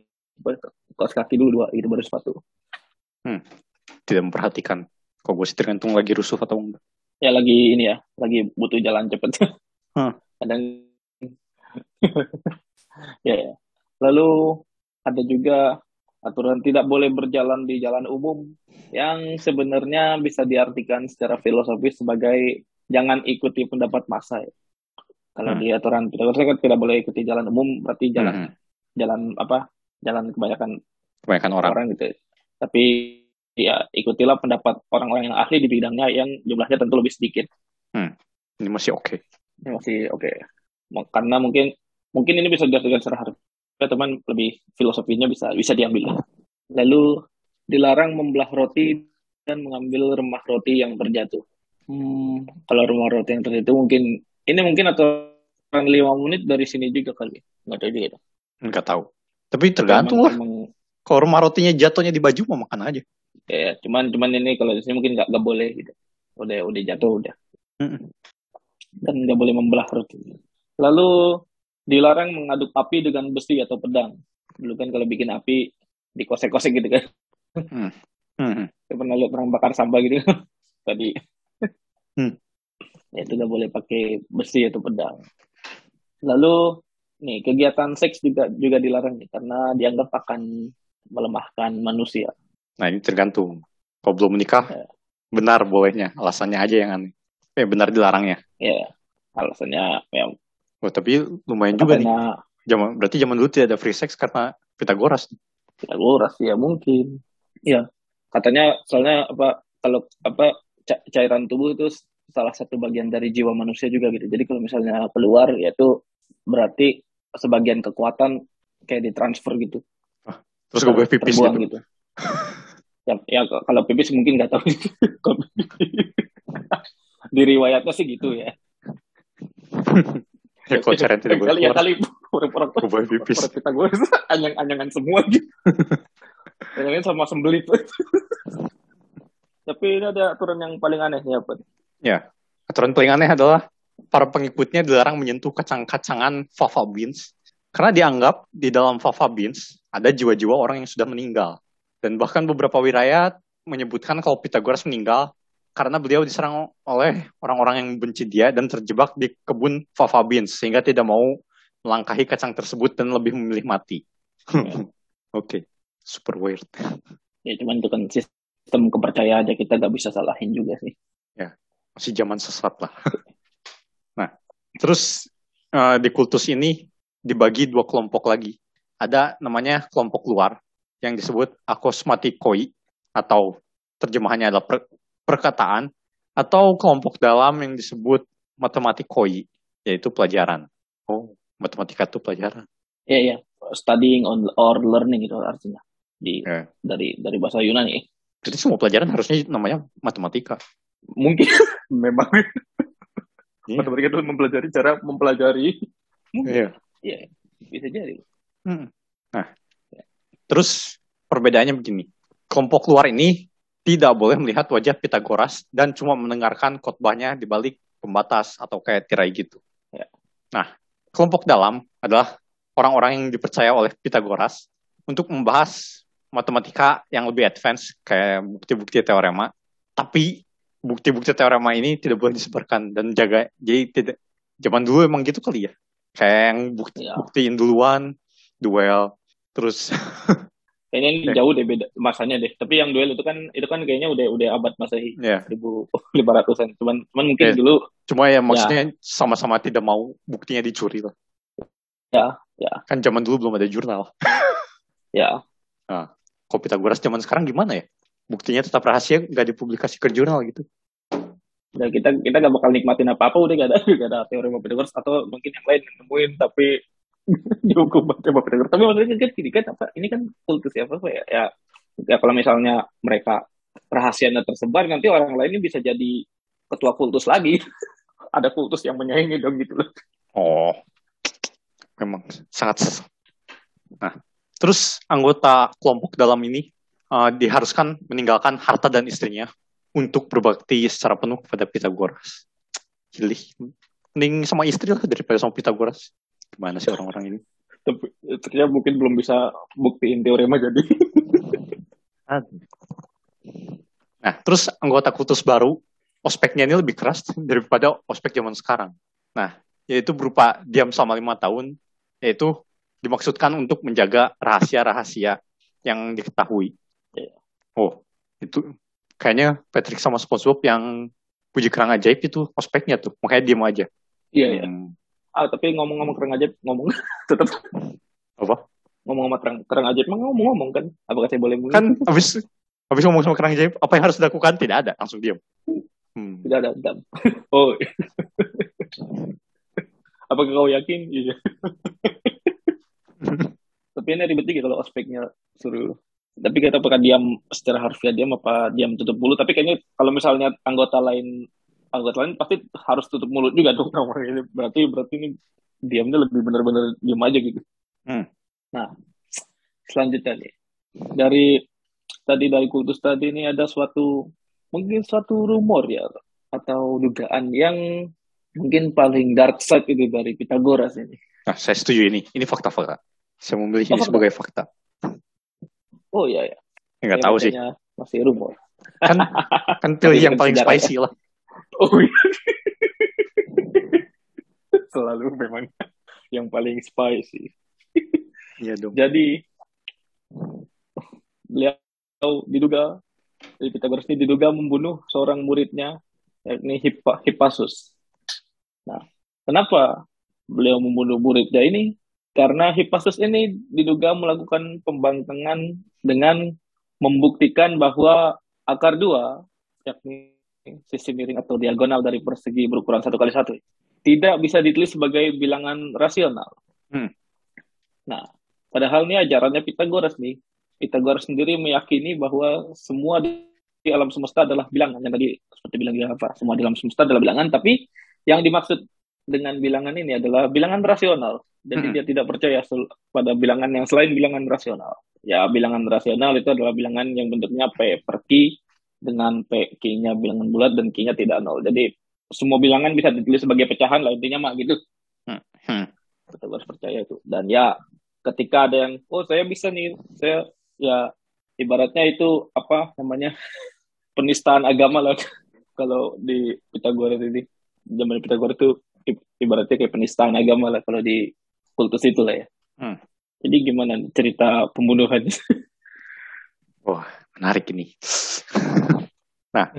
kaos kaki dulu dua gitu baru sepatu Tidak memperhatikan. Kalau gue sih tergantung lagi rusuh atau enggak. ya lagi ini ya lagi butuh jalan cepet Hmm. kadang ya ya. lalu ada juga aturan tidak boleh berjalan di jalan umum yang sebenarnya bisa diartikan secara filosofis sebagai jangan ikuti pendapat massa ya. kalau Hmm. di aturan kan tidak boleh ikuti jalan umum berarti jalan Mhm. jalan apa jalan kebanyakan Kebanyakan orang. orang gitu tapi ya ikutilah pendapat orang-orang yang ahli di bidangnya yang jumlahnya tentu lebih sedikit Ini masih oke. Ini masih oke Mau- karena mungkin mungkin ini bisa diartikan secara harfiah teman lebih filosofinya bisa bisa diambil. Lalu dilarang membelah roti dan mengambil remah roti yang terjatuh. Hmm, kalau remah roti yang terjatuh mungkin ini mungkin aturan lima menit dari sini juga kali. Nggak tahu juga. Enggak tahu. Tapi tergantung lah. Kalau rumah rotinya jatuhnya di baju mau makan aja. ya cuman cuman ini kalau di sini mungkin nggak nggak boleh gitu. Udah udah jatuh udah. Dan nggak boleh membelah roti. Lalu dilarang mengaduk api dengan besi atau pedang dulu kan kalau bikin api dikosek-kosek gitu kan Mhm. saya pernah lihat orang bakar sampah gitu tadi Hmm. ya itu nggak boleh pakai besi atau pedang lalu nih kegiatan seks juga juga dilarang nih karena dianggap akan melemahkan manusia Nah ini tergantung. Kalau belum menikah, Ya. benar bolehnya. Alasannya aja yang aneh. Eh benar dilarangnya. ya alasannya ya Oh, tapi lumayan juga nih. Zaman, berarti zaman dulu tidak ada free sex karena Pythagoras. Pythagoras ya mungkin. Ya katanya soalnya apa kalau apa ca- cairan tubuh itu salah satu bagian dari jiwa manusia juga gitu. Jadi kalau misalnya keluar ya itu berarti sebagian kekuatan kayak ditransfer gitu. Terus gue pipis terbuang gitu. gitu. Ya, ya kalau pipis mungkin nggak tahu. Di riwayatnya sih gitu ya Ya kalau tidak boleh kali ya kali. Orang-orang gue pipis. kita gue anyang-anyangan semua gitu. Anyang sama sembelit tapi ini ada aturan yang paling aneh ya Pak. Ya, aturan paling aneh adalah para pengikutnya dilarang menyentuh kacang-kacangan fava beans. Karena dianggap di dalam fava beans ada jiwa-jiwa orang yang sudah meninggal. Dan bahkan beberapa wilayah menyebutkan kalau Pythagoras meninggal karena beliau diserang oleh orang-orang yang benci dia dan terjebak di kebun fava beans sehingga tidak mau melangkahi kacang tersebut dan lebih memilih mati. Oke, super weird. ya cuman itu kan sistem kepercayaan aja kita nggak bisa salahin juga sih masih zaman sesat lah. nah, terus eh, di kultus ini dibagi dua kelompok lagi. Ada namanya kelompok luar yang disebut akosmatikoi atau terjemahannya adalah per- perkataan atau kelompok dalam yang disebut matematikoi yaitu pelajaran. Oh, matematika itu pelajaran. ya ya studying on or learning itu artinya di Ya. dari dari bahasa Yunani ya. Jadi semua pelajaran harusnya namanya matematika. mungkin memang Iya. matematika itu mempelajari cara mempelajari Iya. ya bisa jadi Hmm. Nah, terus perbedaannya begini. Kelompok luar ini tidak boleh melihat wajah Pythagoras dan cuma mendengarkan khotbahnya di balik pembatas atau kayak tirai gitu. Ya. Nah, kelompok dalam adalah orang-orang yang dipercaya oleh Pythagoras untuk membahas matematika yang lebih advance kayak bukti-bukti teorema. Tapi bukti-bukti teorema ini tidak boleh disebarkan dan jaga. Jadi tidak zaman dulu emang gitu kali ya. Kayak yang bukti, Ya. buktiin duluan, duel, terus kayaknya ini Oke. jauh deh beda masanya deh. Tapi yang duel itu kan itu kan kayaknya udah udah abad masehi. Ya ribu lima ratusan. Cuman cuman mungkin Ya. dulu cuma ya maksudnya sama-sama tidak mau buktinya dicuri lah. Ya, ya. kan zaman dulu belum ada jurnal. Ya. Kok Pythagoras zaman sekarang gimana ya? Buktinya tetap rahasia nggak dipublikasi ke jurnal gitu. Udah kita kita gak bakal nikmatin apa apa udah gak ada gak ada teori Pythagoras atau mungkin yang lain yang nemuin tapi dihukum sama Pythagoras tapi maksudnya kan gini kan apa ini kan kultus ya apa ya? Ya, ya kalau misalnya mereka rahasianya tersebar nanti orang lainnya bisa jadi ketua kultus lagi. Ada kultus yang menyaingi dong gitu loh. Oh memang sangat nah terus anggota kelompok dalam ini uh, diharuskan meninggalkan harta dan istrinya untuk berbakti secara penuh kepada Pythagoras. Gilih. mending sama istri lah daripada sama Pythagoras gimana sih orang-orang ini tapi Sebenarnya mungkin belum bisa buktiin teorema jadi. Nah, terus anggota kultus baru, ospeknya ini lebih keras daripada ospek zaman sekarang. Nah, yaitu berupa diam selama lima tahun, yaitu dimaksudkan untuk menjaga rahasia-rahasia yang diketahui. Iya. Oh, itu kayaknya Patrick sama SpongeBob yang puji kerang ajaib itu ospeknya tuh, makanya diam aja. Iya, iya. Hmm, Ah, tapi ngomong-ngomong kerang ajaib, ngomong tetap apa? ngomong sama kerang, kerang ajaib mah ngomong-ngomong kan. Apakah saya boleh mulai? Kan habis habis ngomong sama kerang ajaib, apa yang harus dilakukan? Tidak ada, langsung diam. Hmm. Tidak ada dam. Oh. Apakah kau yakin? Iya. Tapi ini ribet juga kalau ospeknya suruh. Tapi kita apakah diam secara harfiah diam apa diam tutup mulut. Tapi kayaknya kalau misalnya anggota lain anggota lain pasti harus tutup mulut juga dong. Ini Berarti berarti ini diamnya lebih benar-benar diam aja gitu. Hmm. Nah, selanjutnya nih dari tadi dari kultus tadi ini ada suatu mungkin suatu rumor ya atau dugaan yang mungkin paling dark side itu dari Pitagoras ini. Nah, saya setuju ini. Ini fakta-fakta. Saya memilih Oh, ini fakta. sebagai fakta. Oh iya ya. Nggak Ya, tahu sih. Masih rumor. Kan kan pilih yang paling ya. spicy lah. Oh iya. Selalu memang yang paling spicy. Iya dong. Jadi beliau diduga dari Pitagoras ini diduga membunuh seorang muridnya yakni Hippa, Hippasus. Nah, kenapa beliau membunuh muridnya ini? Karena Hippasus ini diduga melakukan pembangkangan dengan membuktikan bahwa akar dua, yakni sisi miring atau diagonal dari persegi berukuran satu kali satu, tidak bisa ditulis sebagai bilangan rasional. Hmm. Nah, padahal ini ajarannya Pitagoras nih. Pitagoras sendiri meyakini bahwa semua di alam semesta adalah bilangan. Yang tadi seperti bilang dia apa? Semua di alam semesta adalah bilangan, tapi yang dimaksud dengan bilangan ini adalah bilangan rasional. Jadi Hmm. dia tidak percaya pada bilangan yang selain bilangan rasional. Ya, bilangan rasional itu adalah bilangan yang bentuknya P per Q dengan P Q-nya bilangan bulat dan Q-nya tidak nol. Jadi semua bilangan bisa ditulis sebagai pecahan lah intinya mah gitu. Hmm. Kita harus percaya itu. Dan ya ketika ada yang oh saya bisa nih, saya ya ibaratnya itu apa namanya penistaan agama lah kalau di Pitagoras ini zaman Pitagoras itu ibaratnya kayak penistaan agama lah kalau di kultus itu lah ya. Hmm. Jadi gimana cerita pembunuhan? Wah, menarik ini. Nah,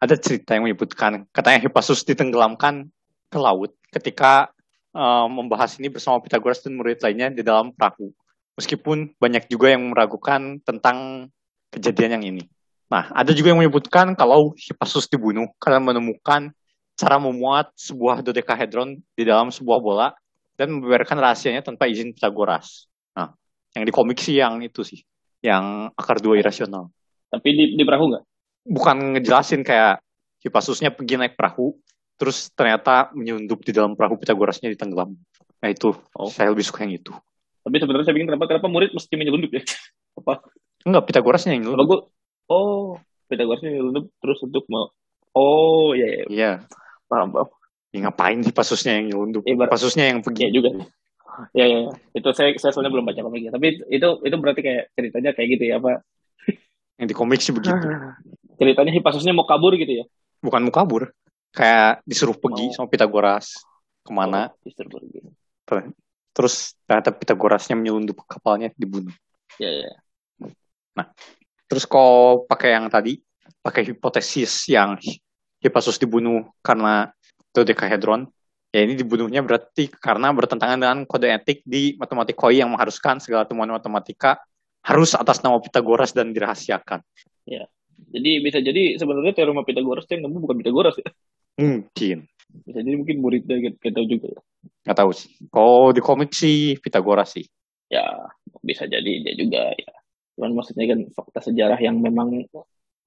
ada cerita yang menyebutkan katanya Hippasus ditenggelamkan ke laut ketika eh, membahas ini bersama Pythagoras dan murid lainnya di dalam perahu. Meskipun banyak juga yang meragukan tentang kejadian yang ini. Nah, ada juga yang menyebutkan kalau Hippasus dibunuh karena menemukan cara memuat sebuah dodecahedron di dalam sebuah bola dan membiarkan rahasianya tanpa izin Pythagoras. Nah, yang di komik sih yang itu sih, yang akar dua irasional. Tapi di, di perahu nggak? Bukan ngejelasin kayak Hippasusnya pergi naik perahu, terus ternyata menyelundup di dalam perahu Pythagorasnya ditenggelam. Nah itu, Oh. saya lebih suka yang itu. Tapi sebenarnya saya pikir kenapa kenapa murid mesti menyelundup ya? Apa? Enggak, Pythagorasnya yang nyelundup. gue, oh Pythagorasnya menyelundup terus untuk mau Oh iya, iya. Iya, paham paham. ya, ngapain Hippasusnya yang nyelundup? Ibarat- Hippasusnya yang Iya pergi. juga. Ya, ya, ya. Itu saya, saya soalnya belum baca komiknya. Tapi itu itu berarti kayak ceritanya kayak gitu ya, Pak. Yang di komik sih begitu. Ceritanya Hippasusnya mau kabur gitu ya? Bukan mau kabur. Kayak disuruh pergi Mau. sama Pythagoras. Ke mana? Oh, justru pergi. Terus ternyata Pythagorasnya menyelundup kapalnya dibunuh. Ya, ya. Terus kalau pakai yang tadi, pakai hipotesis yang Hippasus dibunuh karena dodecahedron, ya ini dibunuhnya berarti karena bertentangan dengan kode etik di matematikoi yang mengharuskan segala temuan matematika harus atas nama Pythagoras dan dirahasiakan. Jadi bisa jadi sebenarnya teorema Pythagoras yang nemu bukan Pythagoras ya. Mungkin. Bisa jadi mungkin muridnya kita, kita juga ya. Nggak tahu sih. Kalau di komik sih Pythagoras sih. Ya, bisa jadi dia juga ya. Cuman maksudnya kan fakta sejarah yang memang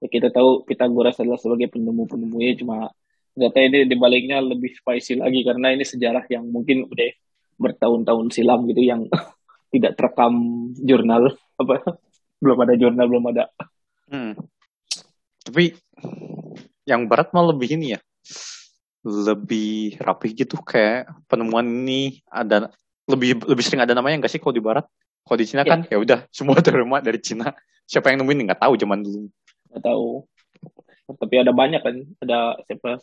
ya kita tahu Pythagoras adalah sebagai penemu-penemunya cuma ternyata ini dibaliknya lebih spicy lagi karena ini sejarah yang mungkin udah bertahun-tahun silam gitu yang tidak terekam jurnal apa belum ada jurnal belum ada Hmm. Tapi yang barat mah lebih ini ya. Lebih rapi gitu kayak penemuan ini ada lebih lebih sering ada namanya nggak sih kalau di barat? Kalau di Cina Ya. kan ya udah semua teorema dari Cina. Siapa yang nemuin nggak tahu zaman dulu. nggak tahu tapi ada banyak kan ada siapa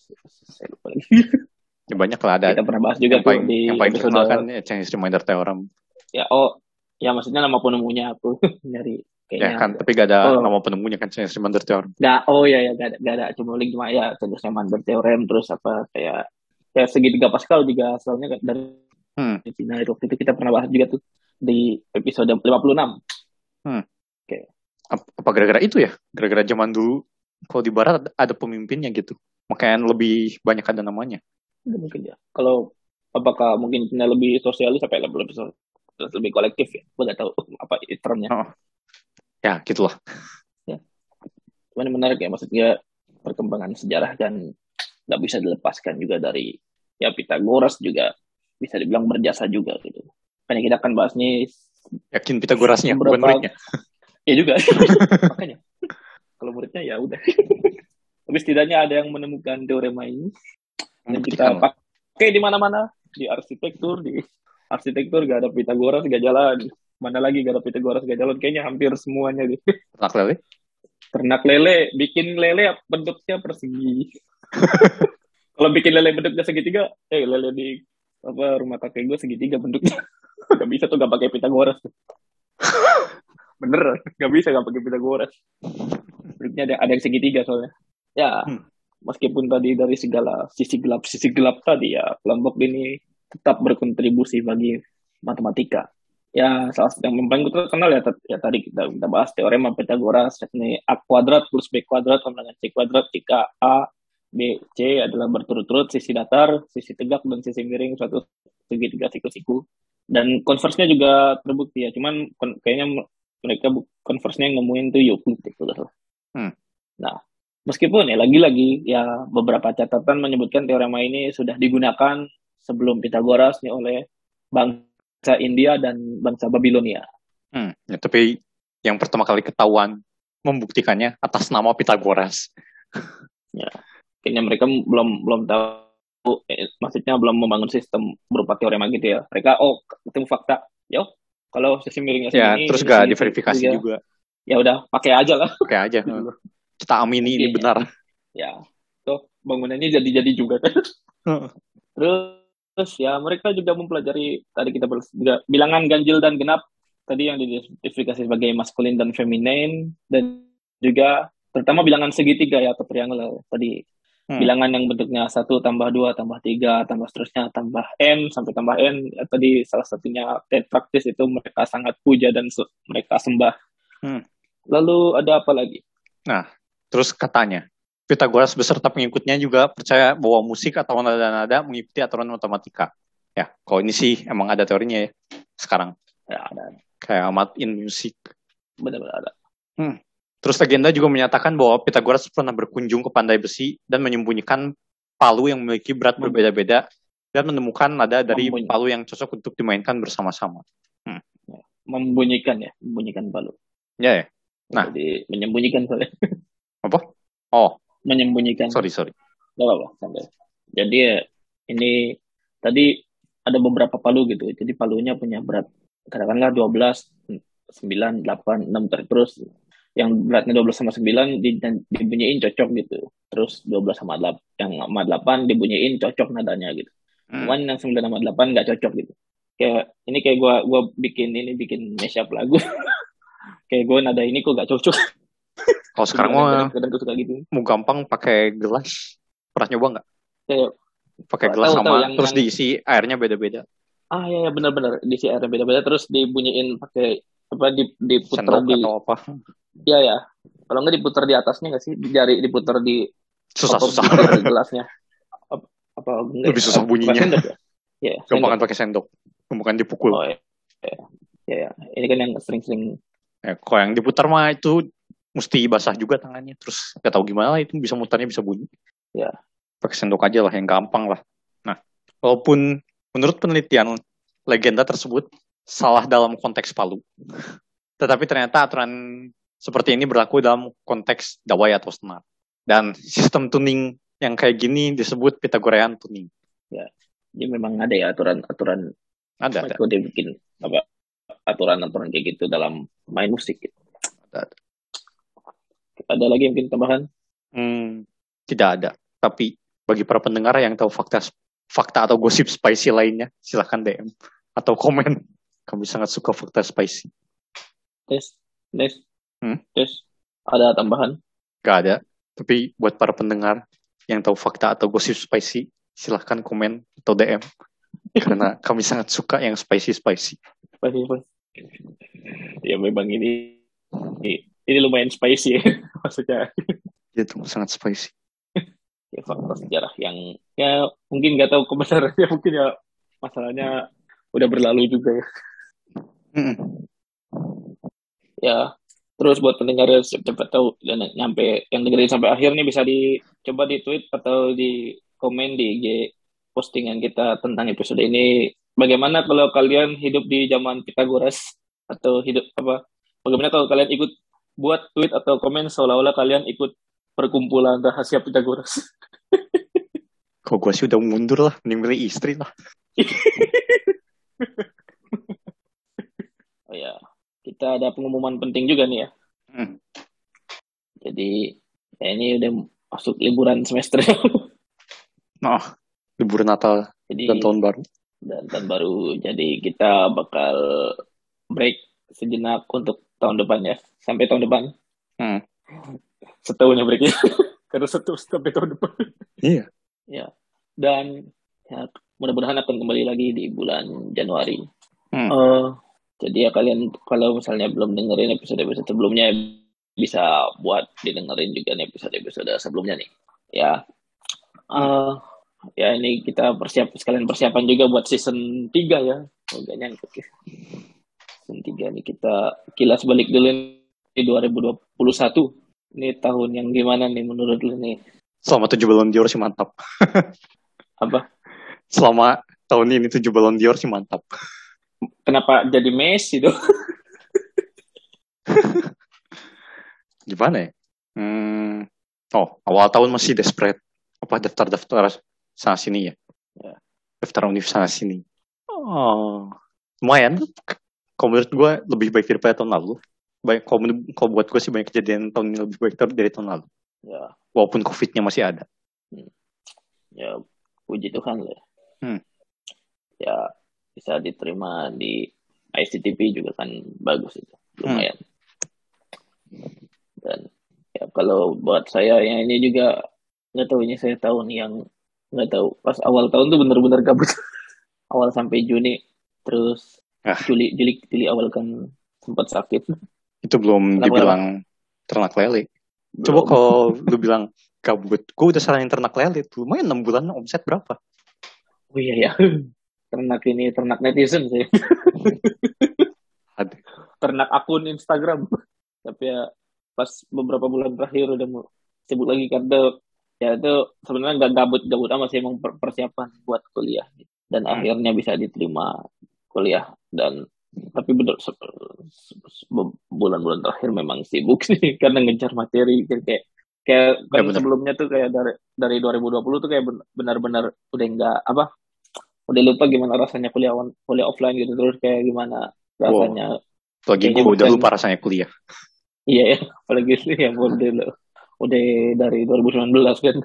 saya lupa lagi Ya banyak lah ada. kita pernah bahas juga yang paling, di yang paling terkenal kan ya, Chinese Reminder Theorem. ya oh ya maksudnya nama penemunya aku nyari Ya kayaknya kan, tapi gak ada Oh. nama penemunya kan Reminder Theorem. nggak oh ya ya nggak ada nggak ada cuma link cuma ya terus Reminder teorem terus apa kayak kayak segitiga Pascal juga asalnya kan dari Hmm. Cina itu waktu itu kita pernah bahas juga tuh di episode 56 Ap- Apa gara-gara itu ya? Gara-gara zaman dulu kalau di barat ada, pemimpinnya gitu. Makanya lebih banyak ada namanya. Ya, mungkin ya kalau apakah mungkin Cina lebih sosialis apa ya lebih lebih, lebih kolektif ya gue nggak tahu apa termnya Ya, gitulah. cuman menarik ya maksudnya perkembangan sejarah kan nggak bisa dilepaskan juga dari ya Pitagoras juga bisa dibilang berjasa juga gitu. Makanya kita akan bahas nih Yakin Pitagorasnya, bukan muridnya. ya juga. Makanya kalau muridnya ya udah. Tapi setidaknya ada yang menemukan teorema ini. Dan kita pakai di mana-mana. Di arsitektur di arsitektur gak ada Pitagoras gak jalan mana lagi gak ada Pitagoras gak jalan. Kayaknya hampir semuanya deh. Ternak lele. ternak lele. Bikin lele bentuknya persegi. Kalau bikin lele bentuknya segitiga eh lele di apa rumah kakek gue segitiga bentuknya. Gak bisa tuh gak pakai Pitagoras bener gak bisa gak pakai Pitagoras. Bentuknya ada ada yang segitiga soalnya. Ya Hmm. meskipun tadi dari segala sisi gelap sisi gelap tadi ya kelompok ini tetap berkontribusi bagi matematika ya salah satu yang paling terkenal ya, ya tadi kita, kita bahas teorema Pythagoras yakni a kuadrat plus b kuadrat sama dengan c kuadrat jika a b c adalah berturut-turut sisi datar sisi tegak dan sisi miring suatu segitiga siku-siku dan konversinya juga terbukti ya cuman kayaknya mereka konversinya yang nemuin tuh Euclid itu lah. Hmm. nah meskipun ya lagi-lagi ya beberapa catatan menyebutkan teorema ini sudah digunakan sebelum Pythagoras nih oleh bangsa India dan bangsa Babilonia Hmm. Ya, tapi yang pertama kali ketahuan membuktikannya atas nama Pitagoras. kayaknya mereka belum belum tahu eh, maksudnya belum membangun sistem berupa teorema gitu ya mereka oh ketemu fakta yo kalau sisi miringnya Ya, terus gak diverifikasi segini, juga. ya udah pakai aja lah Oke aja. Kita amini ini Iya. benar. ya tuh bangunannya jadi-jadi juga kan terus ya mereka juga mempelajari tadi kita bilangan ganjil dan genap. Tadi yang diidentifikasi sebagai maskulin dan feminin. Dan juga terutama bilangan segitiga ya atau triangle. Tadi Hmm. bilangan yang bentuknya satu tambah dua tambah tiga tambah seterusnya tambah n sampai tambah n. Ya, tadi salah satunya tetraktis itu mereka sangat puja dan mereka sembah. Hmm. lalu ada apa lagi? Terus katanya, Pitagoras beserta pengikutnya juga percaya bahwa musik atau nada-nada mengikuti aturan matematika. Ya, kalau ini sih emang ada teorinya ya sekarang. ya ada Kayak amat in music. benar-benar ada Terus legenda juga menyatakan bahwa Pitagoras pernah berkunjung ke pandai besi dan menyembunyikan palu yang memiliki berat Hmm. berbeda-beda dan menemukan nada dari Membunyi- palu yang cocok untuk dimainkan bersama-sama. membunyikan ya membunyikan palu Ya, ya. Nah. jadi menyembunyikan soalnya Apa? Oh, menyembunyikan sorry, sorry. Gak apa-apa, santai. Jadi ya, ini tadi ada beberapa palu gitu. Jadi palunya punya berat katakanlah 12, 9, 8, 6 ter- terus yang beratnya 12 sama 9 di, dan dibunyiin cocok gitu. Terus 12 sama 8, yang sama 8 dibunyiin cocok nadanya gitu. Hmm. Cuman yang 9 sama 8 nggak cocok gitu. Kayak ini kayak gua gua bikin ini bikin mashup lagu. kayak gua nada ini kok gak cocok. Kalau sekarang mah tuh suka gitu. mau gampang pakai gelas. Pernah nyoba nggak? Kayak Pakai Tahu, gelas tahu, sama yang- terus yang- diisi airnya beda-beda. Ah ya, ya benar-benar di CR beda-beda terus dibunyiin pakai apa di diputar Sendok di atau apa? Iya ya. Kalau nggak diputar di atasnya nggak sih? Jari diputar di Susah-susah. apa, di gelasnya. Apa, apa enggak Lebih ya? susah bunyinya. sendok ya? Iya. Gampangan sendok. pakai sendok. Bukan dipukul. Oh ya. Ya, ya, ya. Ini kan yang sering-sering Ya, kalau yang diputar mah itu mesti basah juga tangannya. Terus nggak tahu gimana lah itu bisa mutarnya bisa bunyi. Ya. Pakai sendok aja lah yang gampang lah. Nah, walaupun menurut penelitian legenda tersebut salah dalam konteks palu. Tetapi ternyata aturan seperti ini berlaku dalam konteks dawai atau senar. Dan sistem tuning yang kayak gini disebut Pythagorean tuning. jadi memang ada ya aturan-aturan Ada, ada. Dia bikin apa aturan-aturan kayak gitu dalam main musik. Gitu. Ada, ada. Ada lagi mungkin tambahan? Hmm, tidak ada. Tapi bagi para pendengar yang tahu fakta fakta atau gosip spicy lainnya, silahkan DM atau komen. Kami sangat suka fakta spicy. Tes, tes, Hmm? tes. Ada tambahan? Gak ada. Tapi buat para pendengar yang tahu fakta atau gosip spicy, silahkan komen atau DM. Karena kami sangat suka yang spicy-spicy. Spicy, spicy. Ya memang ini ini lumayan spicy. Ya maksudnya Itu sangat spicy. ya, fakta sejarah yang ya mungkin nggak tahu kebenarannya mungkin ya masalahnya udah berlalu juga. Ya. Ya terus buat pendengar yang cepat tahu dan nyampe yang dengerin sampai akhir nih bisa dicoba di tweet atau di komen di IG postingan kita tentang episode ini. Bagaimana kalau kalian hidup di zaman Pitagoras? Atau hidup apa? Bagaimana kalau kalian ikut buat tweet atau komen seolah-olah kalian ikut perkumpulan rahasia Pitagoras Kok gue sih udah mundur lah, mending milih istri lah. oh ya kita ada pengumuman penting juga nih ya Hmm. jadi ya ini udah masuk liburan semester Nah, libur Natal jadi dan tahun baru. dan tahun baru. Jadi kita bakal break sejenak untuk tahun depan ya. Sampai tahun depan. Hmm. Setahun ya breaknya. Karena satu sampai tahun depan. Iya. ya. Dan ya, mudah-mudahan akan kembali lagi di bulan Januari. Hmm. Eh, jadi ya kalian kalau misalnya belum dengerin episode-episode sebelumnya bisa buat didengerin juga nih episode-episode sebelumnya nih. Ya. Eh, ya ini kita persiap sekalian persiapan juga buat season 3 ya. Udah nyangkut 3 nih kita kilas balik dulu di 2021. Ini tahun yang gimana nih menurut lu nih? Selama tujuh balon dior sih mantap. Apa? Selama tahun ini tujuh balon dior sih mantap. Kenapa jadi Messi tuh? Gimana ya? Hmm. Oh, awal tahun masih desperate. Apa daftar-daftar sana sini ya? Ya. Daftar univ sana sini. Oh, lumayan. Kalau menurut gue lebih baik daripada tahun lalu. Baik, kalau, kalau buat gue sih banyak kejadian tahun ini lebih baik dari tahun lalu. Ya, Walaupun COVID-nya masih ada. ya puji Tuhan lah. Hmm. Ya bisa diterima di ICTP juga kan bagus itu, lumayan. Dan ya kalau buat saya yang ini juga nggak tahu ini saya tahun yang nggak tahu pas awal tahun tuh bener-bener gabut. awal sampai Juni, terus Ah. Juli Juli Juli awal kan sempat sakit. Itu belum Kenapa, dibilang ternak lele. Coba Belum. kalau lu bilang gabut, gue udah saranin ternak lele. Lumayan 6 bulan omset berapa? Oh iya ya. Ternak ini ternak netizen sih. Ternak akun Instagram. Tapi ya pas beberapa bulan terakhir udah mau sibuk lagi karena ya itu sebenarnya nggak gabut-gabut amat sih emang per- persiapan buat kuliah dan Hmm. akhirnya bisa diterima kuliah dan tapi bener bulan-bulan terakhir memang sibuk sih karena ngejar materi kayak kayak kan Ya, bener. sebelumnya tuh kayak dari dari 2020 tuh kayak ben- benar-benar udah nggak apa udah lupa gimana rasanya kuliah on- kuliah offline gitu terus kayak gimana rasanya Lagi Kayaknya gue udah lupa rasanya kuliah. Iya ya, apalagi sih yang udah udah dari 2019 kan.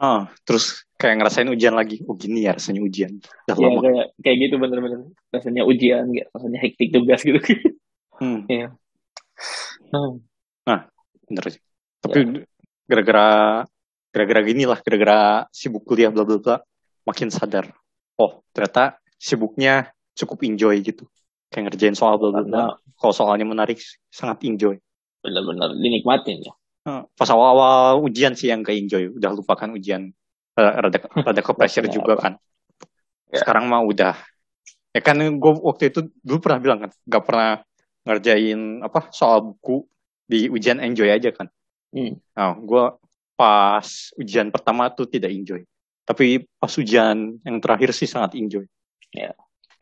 Ah, terus kayak ngerasain ujian lagi. Oh gini ya rasanya ujian. Udah Ya lama. kayak kayak gitu bener-bener rasanya ujian, gitu. rasanya hektik tugas gitu. Hmm, Iya. Nah, bener sih. Tapi gara-gara gara-gara gini lah, gara-gara sibuk kuliah bla bla bla, makin sadar. Oh ternyata sibuknya cukup enjoy gitu. Kayak ngerjain soal bla bla bla. Kalau soalnya menarik, sangat enjoy. bener-bener dinikmatin ya. Pas awal-awal ujian sih yang kayak enjoy. Udah lupakan ujian. Eh, Rada, rada ke pressure Rasanya juga kan. Ya. Sekarang mah udah. Ya kan gue waktu itu dulu pernah bilang kan. Gak pernah ngerjain apa soal buku di ujian enjoy aja kan. Hmm. Nah, gue pas ujian pertama tuh tidak enjoy. Tapi pas ujian yang terakhir sih sangat enjoy. Ya.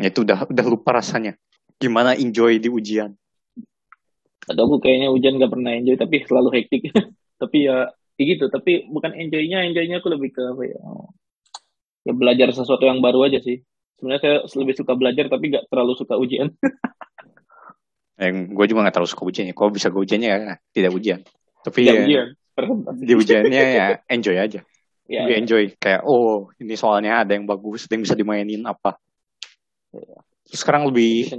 Ya, itu udah udah lupa rasanya. Gimana enjoy di ujian. Atau aku kayaknya ujian gak pernah enjoy tapi selalu hektik. tapi ya gitu, tapi bukan enjoynya, enjoynya aku lebih ke apa ya? Ya belajar sesuatu yang baru aja sih. sebenarnya saya lebih suka belajar tapi nggak terlalu suka ujian. Yang gue juga gak terlalu suka ujiannya. Kalau bisa gue ujiannya ya tidak ujian. Tapi Tidak ya, ujian. di ujiannya ya enjoy aja. Ya, Gue enjoy kayak oh ini soalnya ada yang bagus, ada yang bisa dimainin apa. Iya. Terus sekarang lebih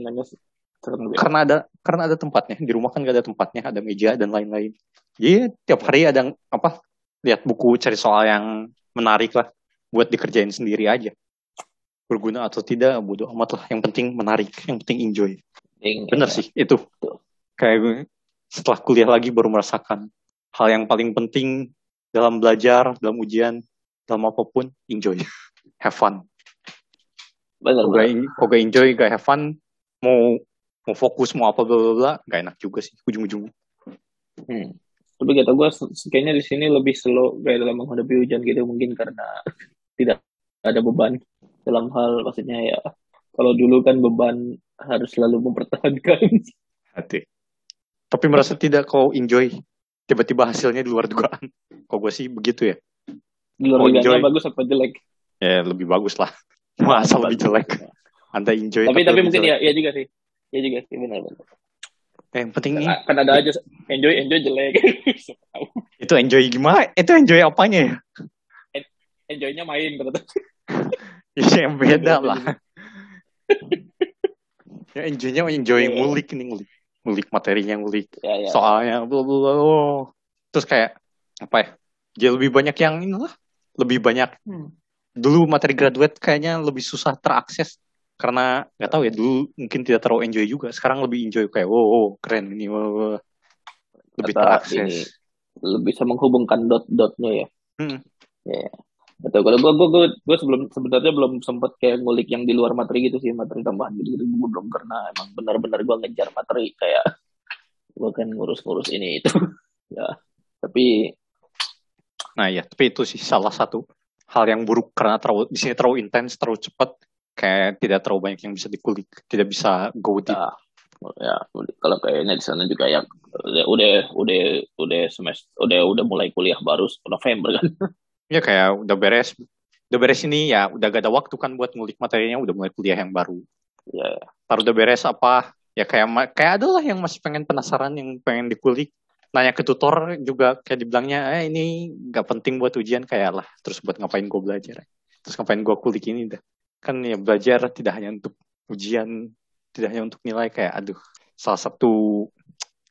Karena ada karena ada tempatnya. Di rumah kan gak ada tempatnya ada meja dan lain-lain. Jadi tiap hari ada apa lihat buku cari soal yang menarik lah. Buat dikerjain sendiri aja. Berguna atau tidak bodo amat lah. Yang penting menarik yang penting enjoy. Bener ya. sih itu. Kayak setelah kuliah lagi baru merasakan hal yang paling penting dalam belajar dalam ujian dalam apa pun enjoy. Have fun. Bener, bener. gak enjoy gak have fun. Mau mau fokus mau apa bla bla bla gak enak juga sih ujung-ujungnya Hmm. Tapi kata gue kayaknya di sini lebih slow kayak dalam menghadapi hujan gitu mungkin karena tidak ada beban dalam hal maksudnya ya kalau dulu kan beban harus selalu mempertahankan hati tapi merasa tidak kau enjoy tiba-tiba hasilnya di luar dugaan kok gue sih begitu ya di luar enjoy. bagus apa jelek. ya lebih bagus lah masa lebih jelek anda enjoy Tapi tapi lebih mungkin jelek. ya ya juga sih. Ya juga sih benar-benar. Yang penting Kan, kan ada aja enjoy enjoy jelek. itu enjoy gimana itu enjoy apanya ya Enjoynya main ternyata. ya yang beda lah ya enjoynya enjoy Iya. ngulik nih ngulik ngulik materinya ngulik Ya ya. soalnya bla bla bla oh. terus kayak apa ya jadi lebih banyak yang ini lah lebih banyak Hmm. dulu materi graduate kayaknya lebih susah terakses karena nggak tahu ya dulu mungkin tidak terlalu enjoy juga sekarang lebih enjoy kayak wow, wow, keren ini wow, wow. lebih Kata terakses ini lebih bisa menghubungkan dot-dotnya ya. Hmm. Ya. Betul. Kalau gue, gue, gue, gue sebelum sebenarnya belum sempat kayak ngulik yang di luar materi gitu sih materi tambahan gitu, gitu. gue belum karena emang benar-benar gue ngejar materi kayak gue kan ngurus-ngurus ini itu ya tapi nah ya tapi itu sih salah satu hal yang buruk karena terlalu di sini terlalu intens terlalu cepat kayak tidak terlalu banyak yang bisa dikulik tidak bisa go deep. Ya, ya kalau kayaknya di sana juga ya udah udah udah semester udah udah mulai kuliah baru November kan. Ya kayak udah beres udah beres ini ya udah gak ada waktu kan buat ngulik materinya udah mulai kuliah yang baru. Ya ya. taruh udah beres apa ya kayak kayak ada lah yang masih pengen penasaran yang pengen dikulik. Nanya ke tutor juga kayak dibilangnya eh ini nggak penting buat ujian kayak lah. Terus buat ngapain gue belajar? Terus ngapain gue kulik ini dah kan ya belajar tidak hanya untuk ujian tidak hanya untuk nilai kayak aduh salah satu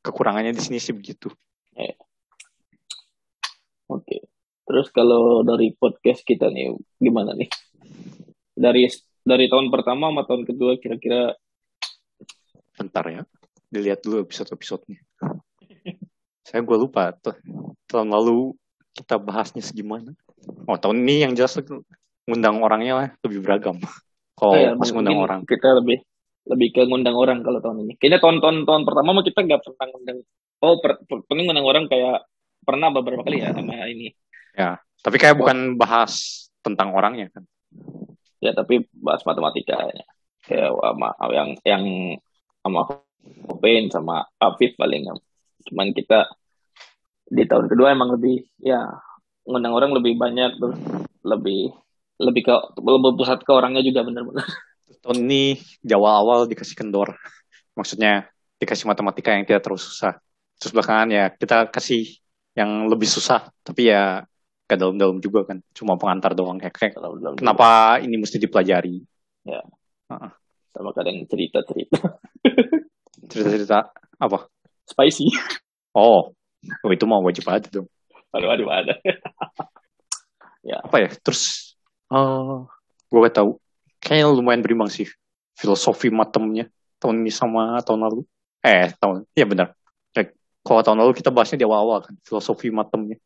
kekurangannya di sini sih begitu. Oke. Terus kalau dari podcast kita nih gimana nih? Dari dari tahun pertama sama tahun kedua kira-kira? Bentar ya dilihat dulu episode-episodenya. Saya gue lupa tuh tahun lalu kita bahasnya segimana. Oh tahun ini yang jelas ngundang orangnya lah lebih beragam kalau Oh ya, pas ngundang orang kita lebih lebih ke ngundang orang kalau tahun ini. Kayaknya tahun-tahun tahun pertama mah kita nggak pernah ngundang. Oh, per, per- pernah ngundang orang kayak pernah beberapa kali ya sama ini. tapi kayak bukan bahas tentang orangnya kan Ya, tapi bahas matematika ya. Kayak sama yang yang sama Hopen sama Afif paling. Cuman kita di tahun kedua emang lebih ya ngundang orang lebih banyak terus lebih lebih ke lebih pusat ke orangnya juga benar-benar. tahun ini di awal-awal dikasih kendor. Maksudnya dikasih matematika yang tidak terlalu susah. Terus belakangan ya kita kasih yang lebih susah tapi ya gak dalam-dalam juga kan. Cuma pengantar doang kayak, kayak Kalau belum kenapa ini mesti dipelajari? Sama kadang cerita-cerita. Cerita-cerita apa? Spicy. oh oh itu mau wajib ada dong Aduh, aduh, ada. apa ya? Terus eh gue gak tahu. Kayaknya lumayan berimbang sih filosofi matemnya tahun ini sama tahun lalu. Eh tahun iya benar. Kayak, kalau tahun lalu kita bahasnya di awal-awal kan filosofi matemnya.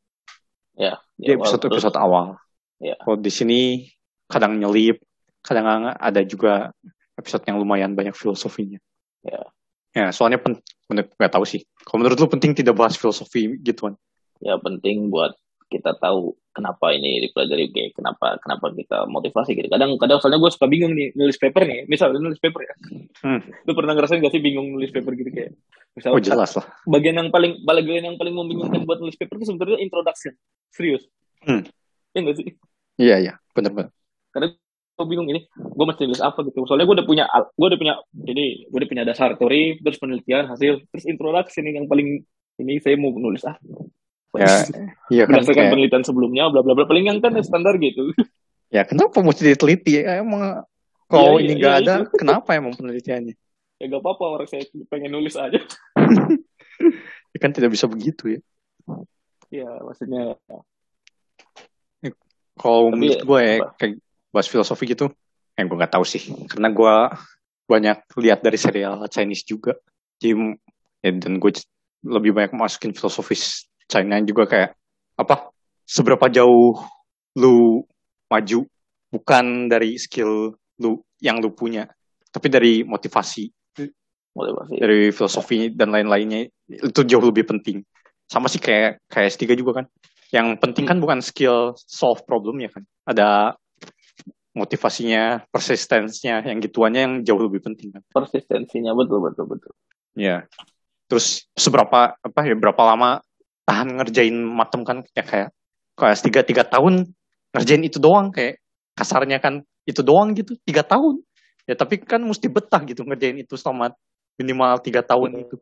Ya, di episode terus- episode awal. Ya. kalau di sini kadang nyelip kadang ada juga episode yang lumayan banyak filosofinya. Ya. ya soalnya pen menurut gak tahu sih. Kalau menurut lu penting tidak bahas filosofi gituan? Ya penting buat kita tahu kenapa ini dipelajari kayak kenapa kenapa kita motivasi gitu. Kadang kadang soalnya gue suka bingung nih nulis paper nih. Misal nulis paper ya. Hmm. Lu pernah ngerasain gak sih bingung nulis paper gitu kayak? Misal oh jelas lah bagian yang paling bagian yang paling membingungkan buat nulis paper itu sebenarnya introduction. Serius. Hmm. Ya nggak sih? iya iya benar-benar gue bingung ini gue mesti nulis apa gitu soalnya gue udah punya gue udah punya jadi gue udah punya dasar teori terus penelitian hasil terus introduksi ini yang paling ini saya mau nulis ah ya iya kan? Berdasarkan kayak... penelitian sebelumnya bla bla bla. Paling yang kan standar gitu. Ya kenapa mesti diteliti? Ya, emang kalau ya, ini nggak ya, ada itu. kenapa emang penelitiannya? Ya gak apa-apa orang saya pengen nulis aja. Ya kan tidak bisa begitu ya. Ya maksudnya. Kalau menurut gue ya, kayak bahas filosofi gitu, yang gue nggak tahu sih. Karena gue banyak lihat dari serial Chinese juga. Jadi, ya, dan gue lebih banyak masukin filosofis China juga kayak apa seberapa jauh lu maju bukan dari skill lu yang lu punya tapi dari motivasi motivasi dari filosofi dan lain-lainnya itu jauh lebih penting sama sih kayak kayak S3 juga kan yang penting kan bukan skill solve problemnya kan. Ada motivasinya, persistensinya, yang gituannya yang jauh lebih penting kan. Persistensinya betul betul betul. Ya. Terus seberapa apa ya berapa lama tahan ngerjain matem kan ya kayak kayak tiga tiga tahun ngerjain itu doang kayak kasarnya kan itu doang gitu tiga tahun. Ya tapi kan mesti betah gitu ngerjain itu selama minimal tiga tahun hmm. itu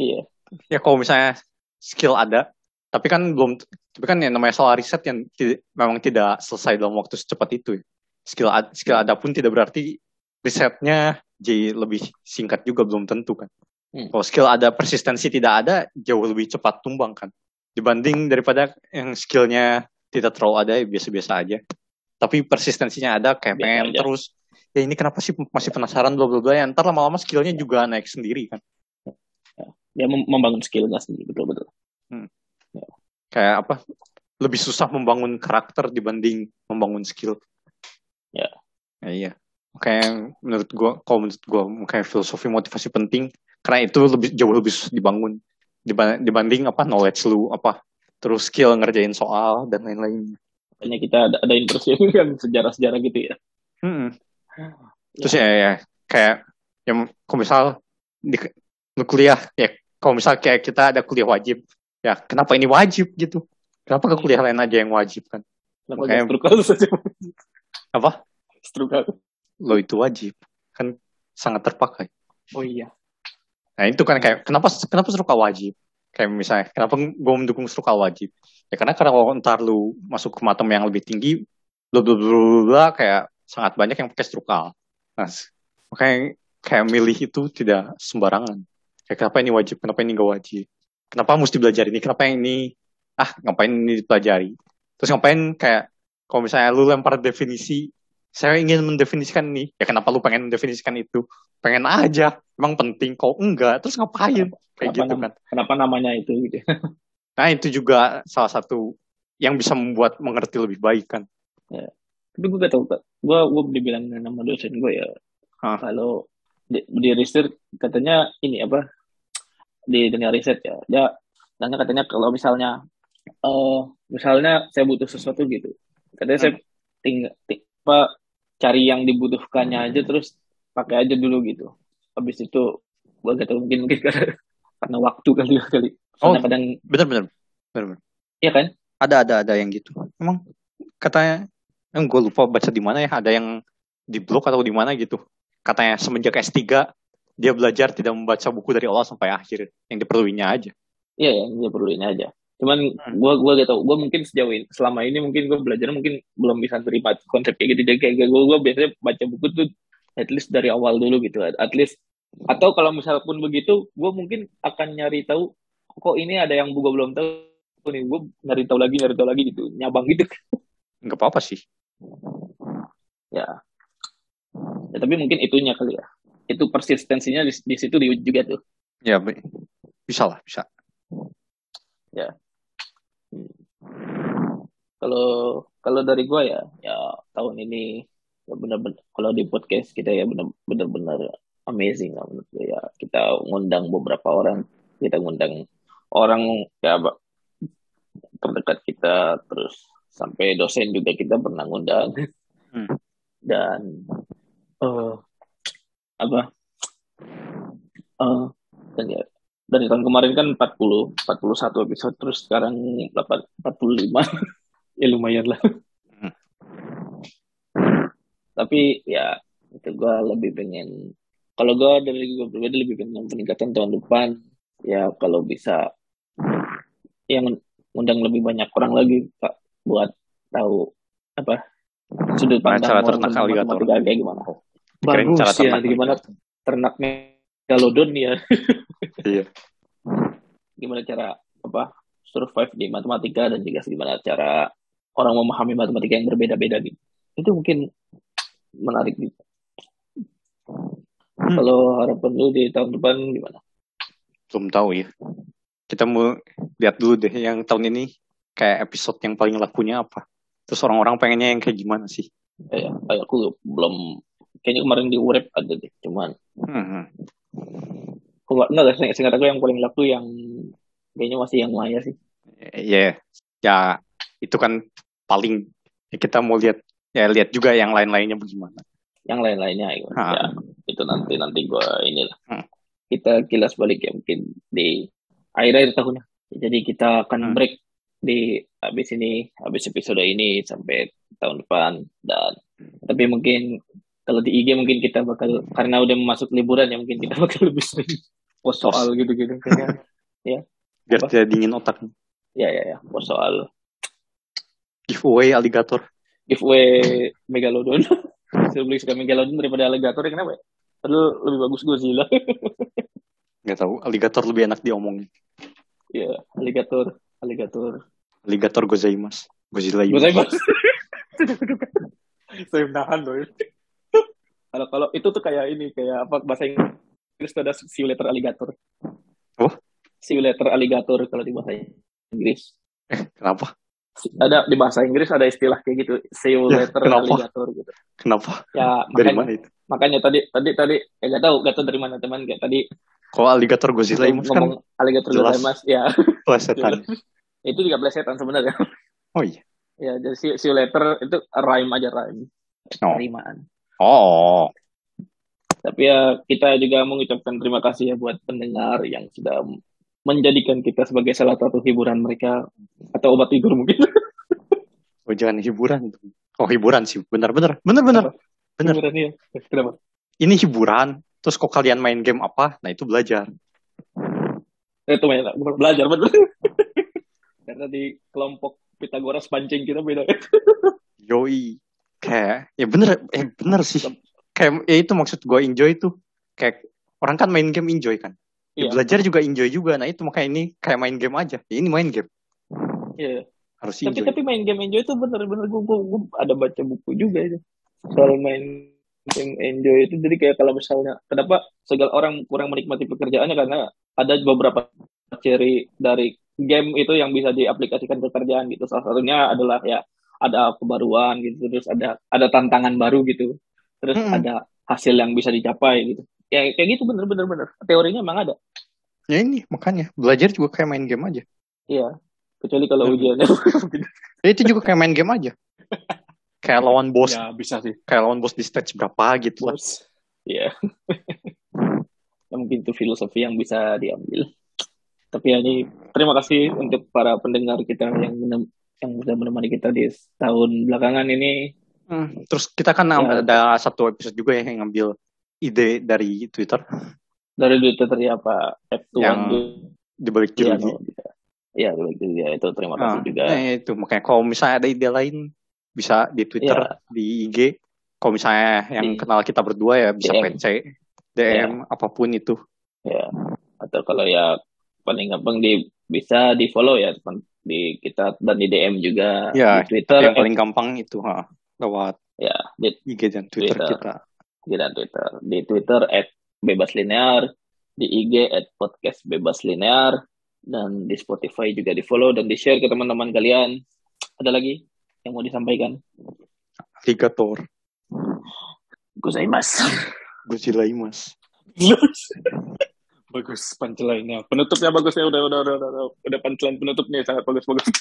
iya. Ya kalau misalnya skill ada tapi kan belum tapi kan yang namanya soal riset yang tidak, memang tidak selesai dalam waktu secepat itu skill skill ada pun tidak berarti risetnya jadi lebih singkat juga belum tentu kan hmm. kalau skill ada persistensi tidak ada jauh lebih cepat tumbang kan. Dibanding daripada yang skillnya tidak terlalu ada biasa-biasa aja. Tapi persistensinya ada kayak Biasa pengen aja. terus. Ya ini kenapa sih masih penasaran bla bla bla ya ntar lama-lama skillnya juga naik sendiri kan. Ya membangun skill nggak sendiri betul betul hmm. Kayak apa? Lebih susah membangun karakter dibanding membangun skill. Ya. Yeah. iya. Kayak menurut gua kalau menurut gua kayak filosofi motivasi penting karena itu lebih jauh lebih susah dibangun dibanding apa knowledge lu apa terus skill ngerjain soal dan lain-lain. Makanya kita ada ada interest kan sejarah-sejarah gitu ya. Hmm. terus ya, ya kayak yang kalau misal di, di kuliah ya kalau misal kayak kita ada kuliah wajib ya kenapa ini wajib gitu? Kenapa ke kuliah lain aja yang wajib kan? Kenapa Makanya, saja? Apa? Strukal. Lo itu wajib kan sangat terpakai. Oh iya nah itu kan kayak kenapa kenapa strukal wajib? Kayak misalnya kenapa gue mendukung strukal wajib? Ya karena karena kalau ntar lu masuk ke matem yang lebih tinggi bla bla bla kayak sangat banyak yang pakai strukal nah makanya kayak milih itu tidak sembarangan. Kayak kenapa ini wajib kenapa ini gak wajib? Kenapa mesti belajar ini kenapa yang ini? Ah ngapain ini dipelajari? Terus ngapain kayak kalau misalnya lu lempar definisi saya ingin mendefinisikan ini. Ya kenapa lu pengen mendefinisikan itu? Pengen aja. Emang penting kok. Enggak. Terus ngapain? Kayak kenapa gitu kan. kenapa namanya itu gitu? Nah itu juga salah satu yang bisa membuat mengerti lebih baik kan. Ya. tapi gue gak tau gue gue dibilang nama dosen gue ya. Hah? kalau di, di research katanya ini apa? Di dunia riset ya. Dia tanya katanya kalau misalnya uh, misalnya saya butuh sesuatu gitu. Katanya hmm. saya tinggal ting apa cari yang dibutuhkannya aja terus pakai aja dulu gitu. Habis itu gua gak tahu mungkin mungkin karena, karena waktu kali ya kali. Oh kadang benar benar benar iya kan? Ada ada ada yang gitu. Emang katanya yang gue lupa baca di mana ya ada yang di blog atau di mana gitu. Katanya semenjak S3 dia belajar tidak membaca buku dari awal sampai akhir. Yang diperluinnya aja. Iya yang diperluinnya aja cuman hmm. gue gue gak tau gue mungkin sejauh ini selama ini mungkin gue belajar mungkin belum bisa terima konsep kayak gitu. Jadi kayak gue gue biasanya baca buku tuh at least dari awal dulu gitu. At least atau kalau misalnya pun begitu gue mungkin akan nyari tahu kok ini ada yang gue belum tahu nih. Gue nyari tahu lagi nyari tahu lagi gitu. Nyabang gitu. Nggak apa-apa sih. Ya. Ya tapi mungkin itunya kali ya. Itu persistensinya di, di situ juga tuh. Ya, bisa lah, bisa. Ya. Kalau kalau dari gue ya, ya tahun ini ya benar-benar kalau di podcast kita ya benar-benar amazing lah menurut gue ya. Kita ngundang beberapa orang, kita ngundang orang ya terdekat kita terus sampai dosen juga kita pernah ngundang hmm. dan uh, apa uh, dan ya dari tahun kemarin kan 40 41 episode terus sekarang 8, 45 ya lumayan lah. Hmm. tapi ya itu gue lebih pengen kalau gue dari gue pribadi lebih pengen peningkatan tahun depan. Ya kalau bisa yang undang lebih banyak orang lagi pak buat tahu apa sudut pandang cara orang ternak alligator. matematika kayak gimana. Bagus cara ya ternak gimana ternak megalodon ya Iya. gimana cara apa survive di matematika dan juga gimana cara orang memahami matematika yang berbeda-beda gitu itu mungkin menarik gitu Hmm. kalau harapan lu di tahun depan gimana Belum tahu ya. Kita mau lihat dulu deh yang tahun ini kayak episode yang paling lakunya apa. Terus orang-orang pengennya yang kayak gimana sih? kayak aku belum kayaknya kemarin di urep ada deh cuman Hmm. Aku nggak nggak seingat seingat aku yang paling laku yang kayaknya masih yang Maya sih Ya, ya itu kan paling ya kita mau lihat ya lihat juga yang lain-lainnya bagaimana. yang lain-lainnya. Ah. ya itu nanti nanti gua inilah Hmm. kita kilas balik ya mungkin di akhir-akhir tahun jadi kita akan Hmm. break di habis ini habis episode ini sampai tahun depan dan tapi mungkin kalau di IG mungkin kita bakal karena udah masuk liburan ya mungkin kita bakal lebih sering post soal gitu-gitu kayaknya Biar Apa? tidak dingin otak. ya ya ya post soal Giveaway alligator. giveaway megalodon beli suka megalodon daripada alligator ya kenapa ya Padahal lebih bagus Godzilla Nggak tahu, alligator lebih enak diomongin. ya alligator alligator Alligator gozaimasu. Godzilla saya saya menahan loh. Kalau kalau itu tuh kayak ini kayak apa bahasa Inggris tuh ada see you later alligator. Oh? See you later alligator kalau di bahasa Inggris. Kenapa? Ada di bahasa Inggris ada istilah kayak gitu see you Ya, later kenapa? alligator gitu. Kenapa? Ya Dari makanya, mana itu? makanya tadi tadi tadi ya gak tahu gak tahu dari mana teman kayak tadi Kalau alligator Godzilla Yumas kan ngomong alligator jelas. mas ya plesetan. itu juga plesetan sebenarnya. Oh iya. ya jadi see, see you later itu rhyme aja rhyme. Oh. Rimaan. Oh, Tapi ya kita juga mengucapkan terima kasih ya buat pendengar yang sudah menjadikan kita sebagai salah satu hiburan mereka atau obat tidur mungkin. oh jangan hiburan. Oh hiburan sih, benar-benar, benar-benar, benar. Hiburan ya. Kenapa? Ini hiburan. Terus kok kalian main game apa? Nah itu belajar. Eh, Itu main belajar betul. Karena di kelompok Pitagoras pancing kita beda. Yoi. Kayak, ya bener, eh bener sih. Kayak, ya itu maksud gue enjoy tuh. Kayak, orang kan main game enjoy kan. Ya, Iya. Belajar juga enjoy juga. Nah itu makanya ini kayak main game aja. Ya, ini main game. Iya. Harus Tapi enjoy. tapi main game enjoy itu bener-bener gue, gue, gue ada baca buku juga itu soal main game enjoy itu jadi kayak kalau misalnya kenapa segala orang kurang menikmati pekerjaannya karena ada beberapa ciri dari game itu yang bisa diaplikasikan ke kerjaan gitu salah satunya adalah ya ada kebaruan gitu terus ada ada tantangan baru gitu terus Mm-mm. ada hasil yang bisa dicapai gitu ya kayak gitu bener-bener bener teorinya emang ada Ya ini, makanya. Belajar juga kayak main game aja. iya kecuali kalau Hmm. ujiannya Ya itu juga kayak main game aja. kayak lawan bos, ya bisa sih kayak lawan bos di stage berapa gitu lah. Iya. Ya, mungkin itu filosofi yang bisa diambil. Tapi ya ini terima kasih untuk para pendengar kita yang yang sudah menemani kita di tahun belakangan ini. Hmm, Terus kita kan Ya. ada satu episode juga ya yang ngambil ide dari Twitter Dari Twitter dari apa? F2 Yang di balik Iya. Iya, begitu ya. Itu terima kasih Nah, juga. nah, itu makanya kalau misalnya ada ide lain bisa di Twitter, Iya. di IG. Kalau misalnya yang Di- kenal kita berdua ya bisa DM. PC, DM, apa pun itu. Ya. Atau kalau ya paling gampang di bisa di follow ya teman di kita dan di DM juga Ya, di Twitter yang paling gampang itu ha, lewat ya di IG dan Twitter, Twitter. kita. di dan Twitter. Di Twitter at bebas linear, di IG at podcast bebas linear, dan di Spotify juga di follow dan di share ke teman-teman kalian. Ada lagi yang mau disampaikan? Alligator, Gozaimasu. Godzilla Imas. bagus punchline-nya. Penutupnya bagus ya udah udah udah udah, udah, udah punchline penutupnya sangat bagus bagus.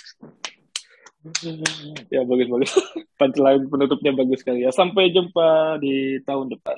ya bagus bagus. Punchline penutupnya bagus sekali ya. Sampai jumpa di tahun depan.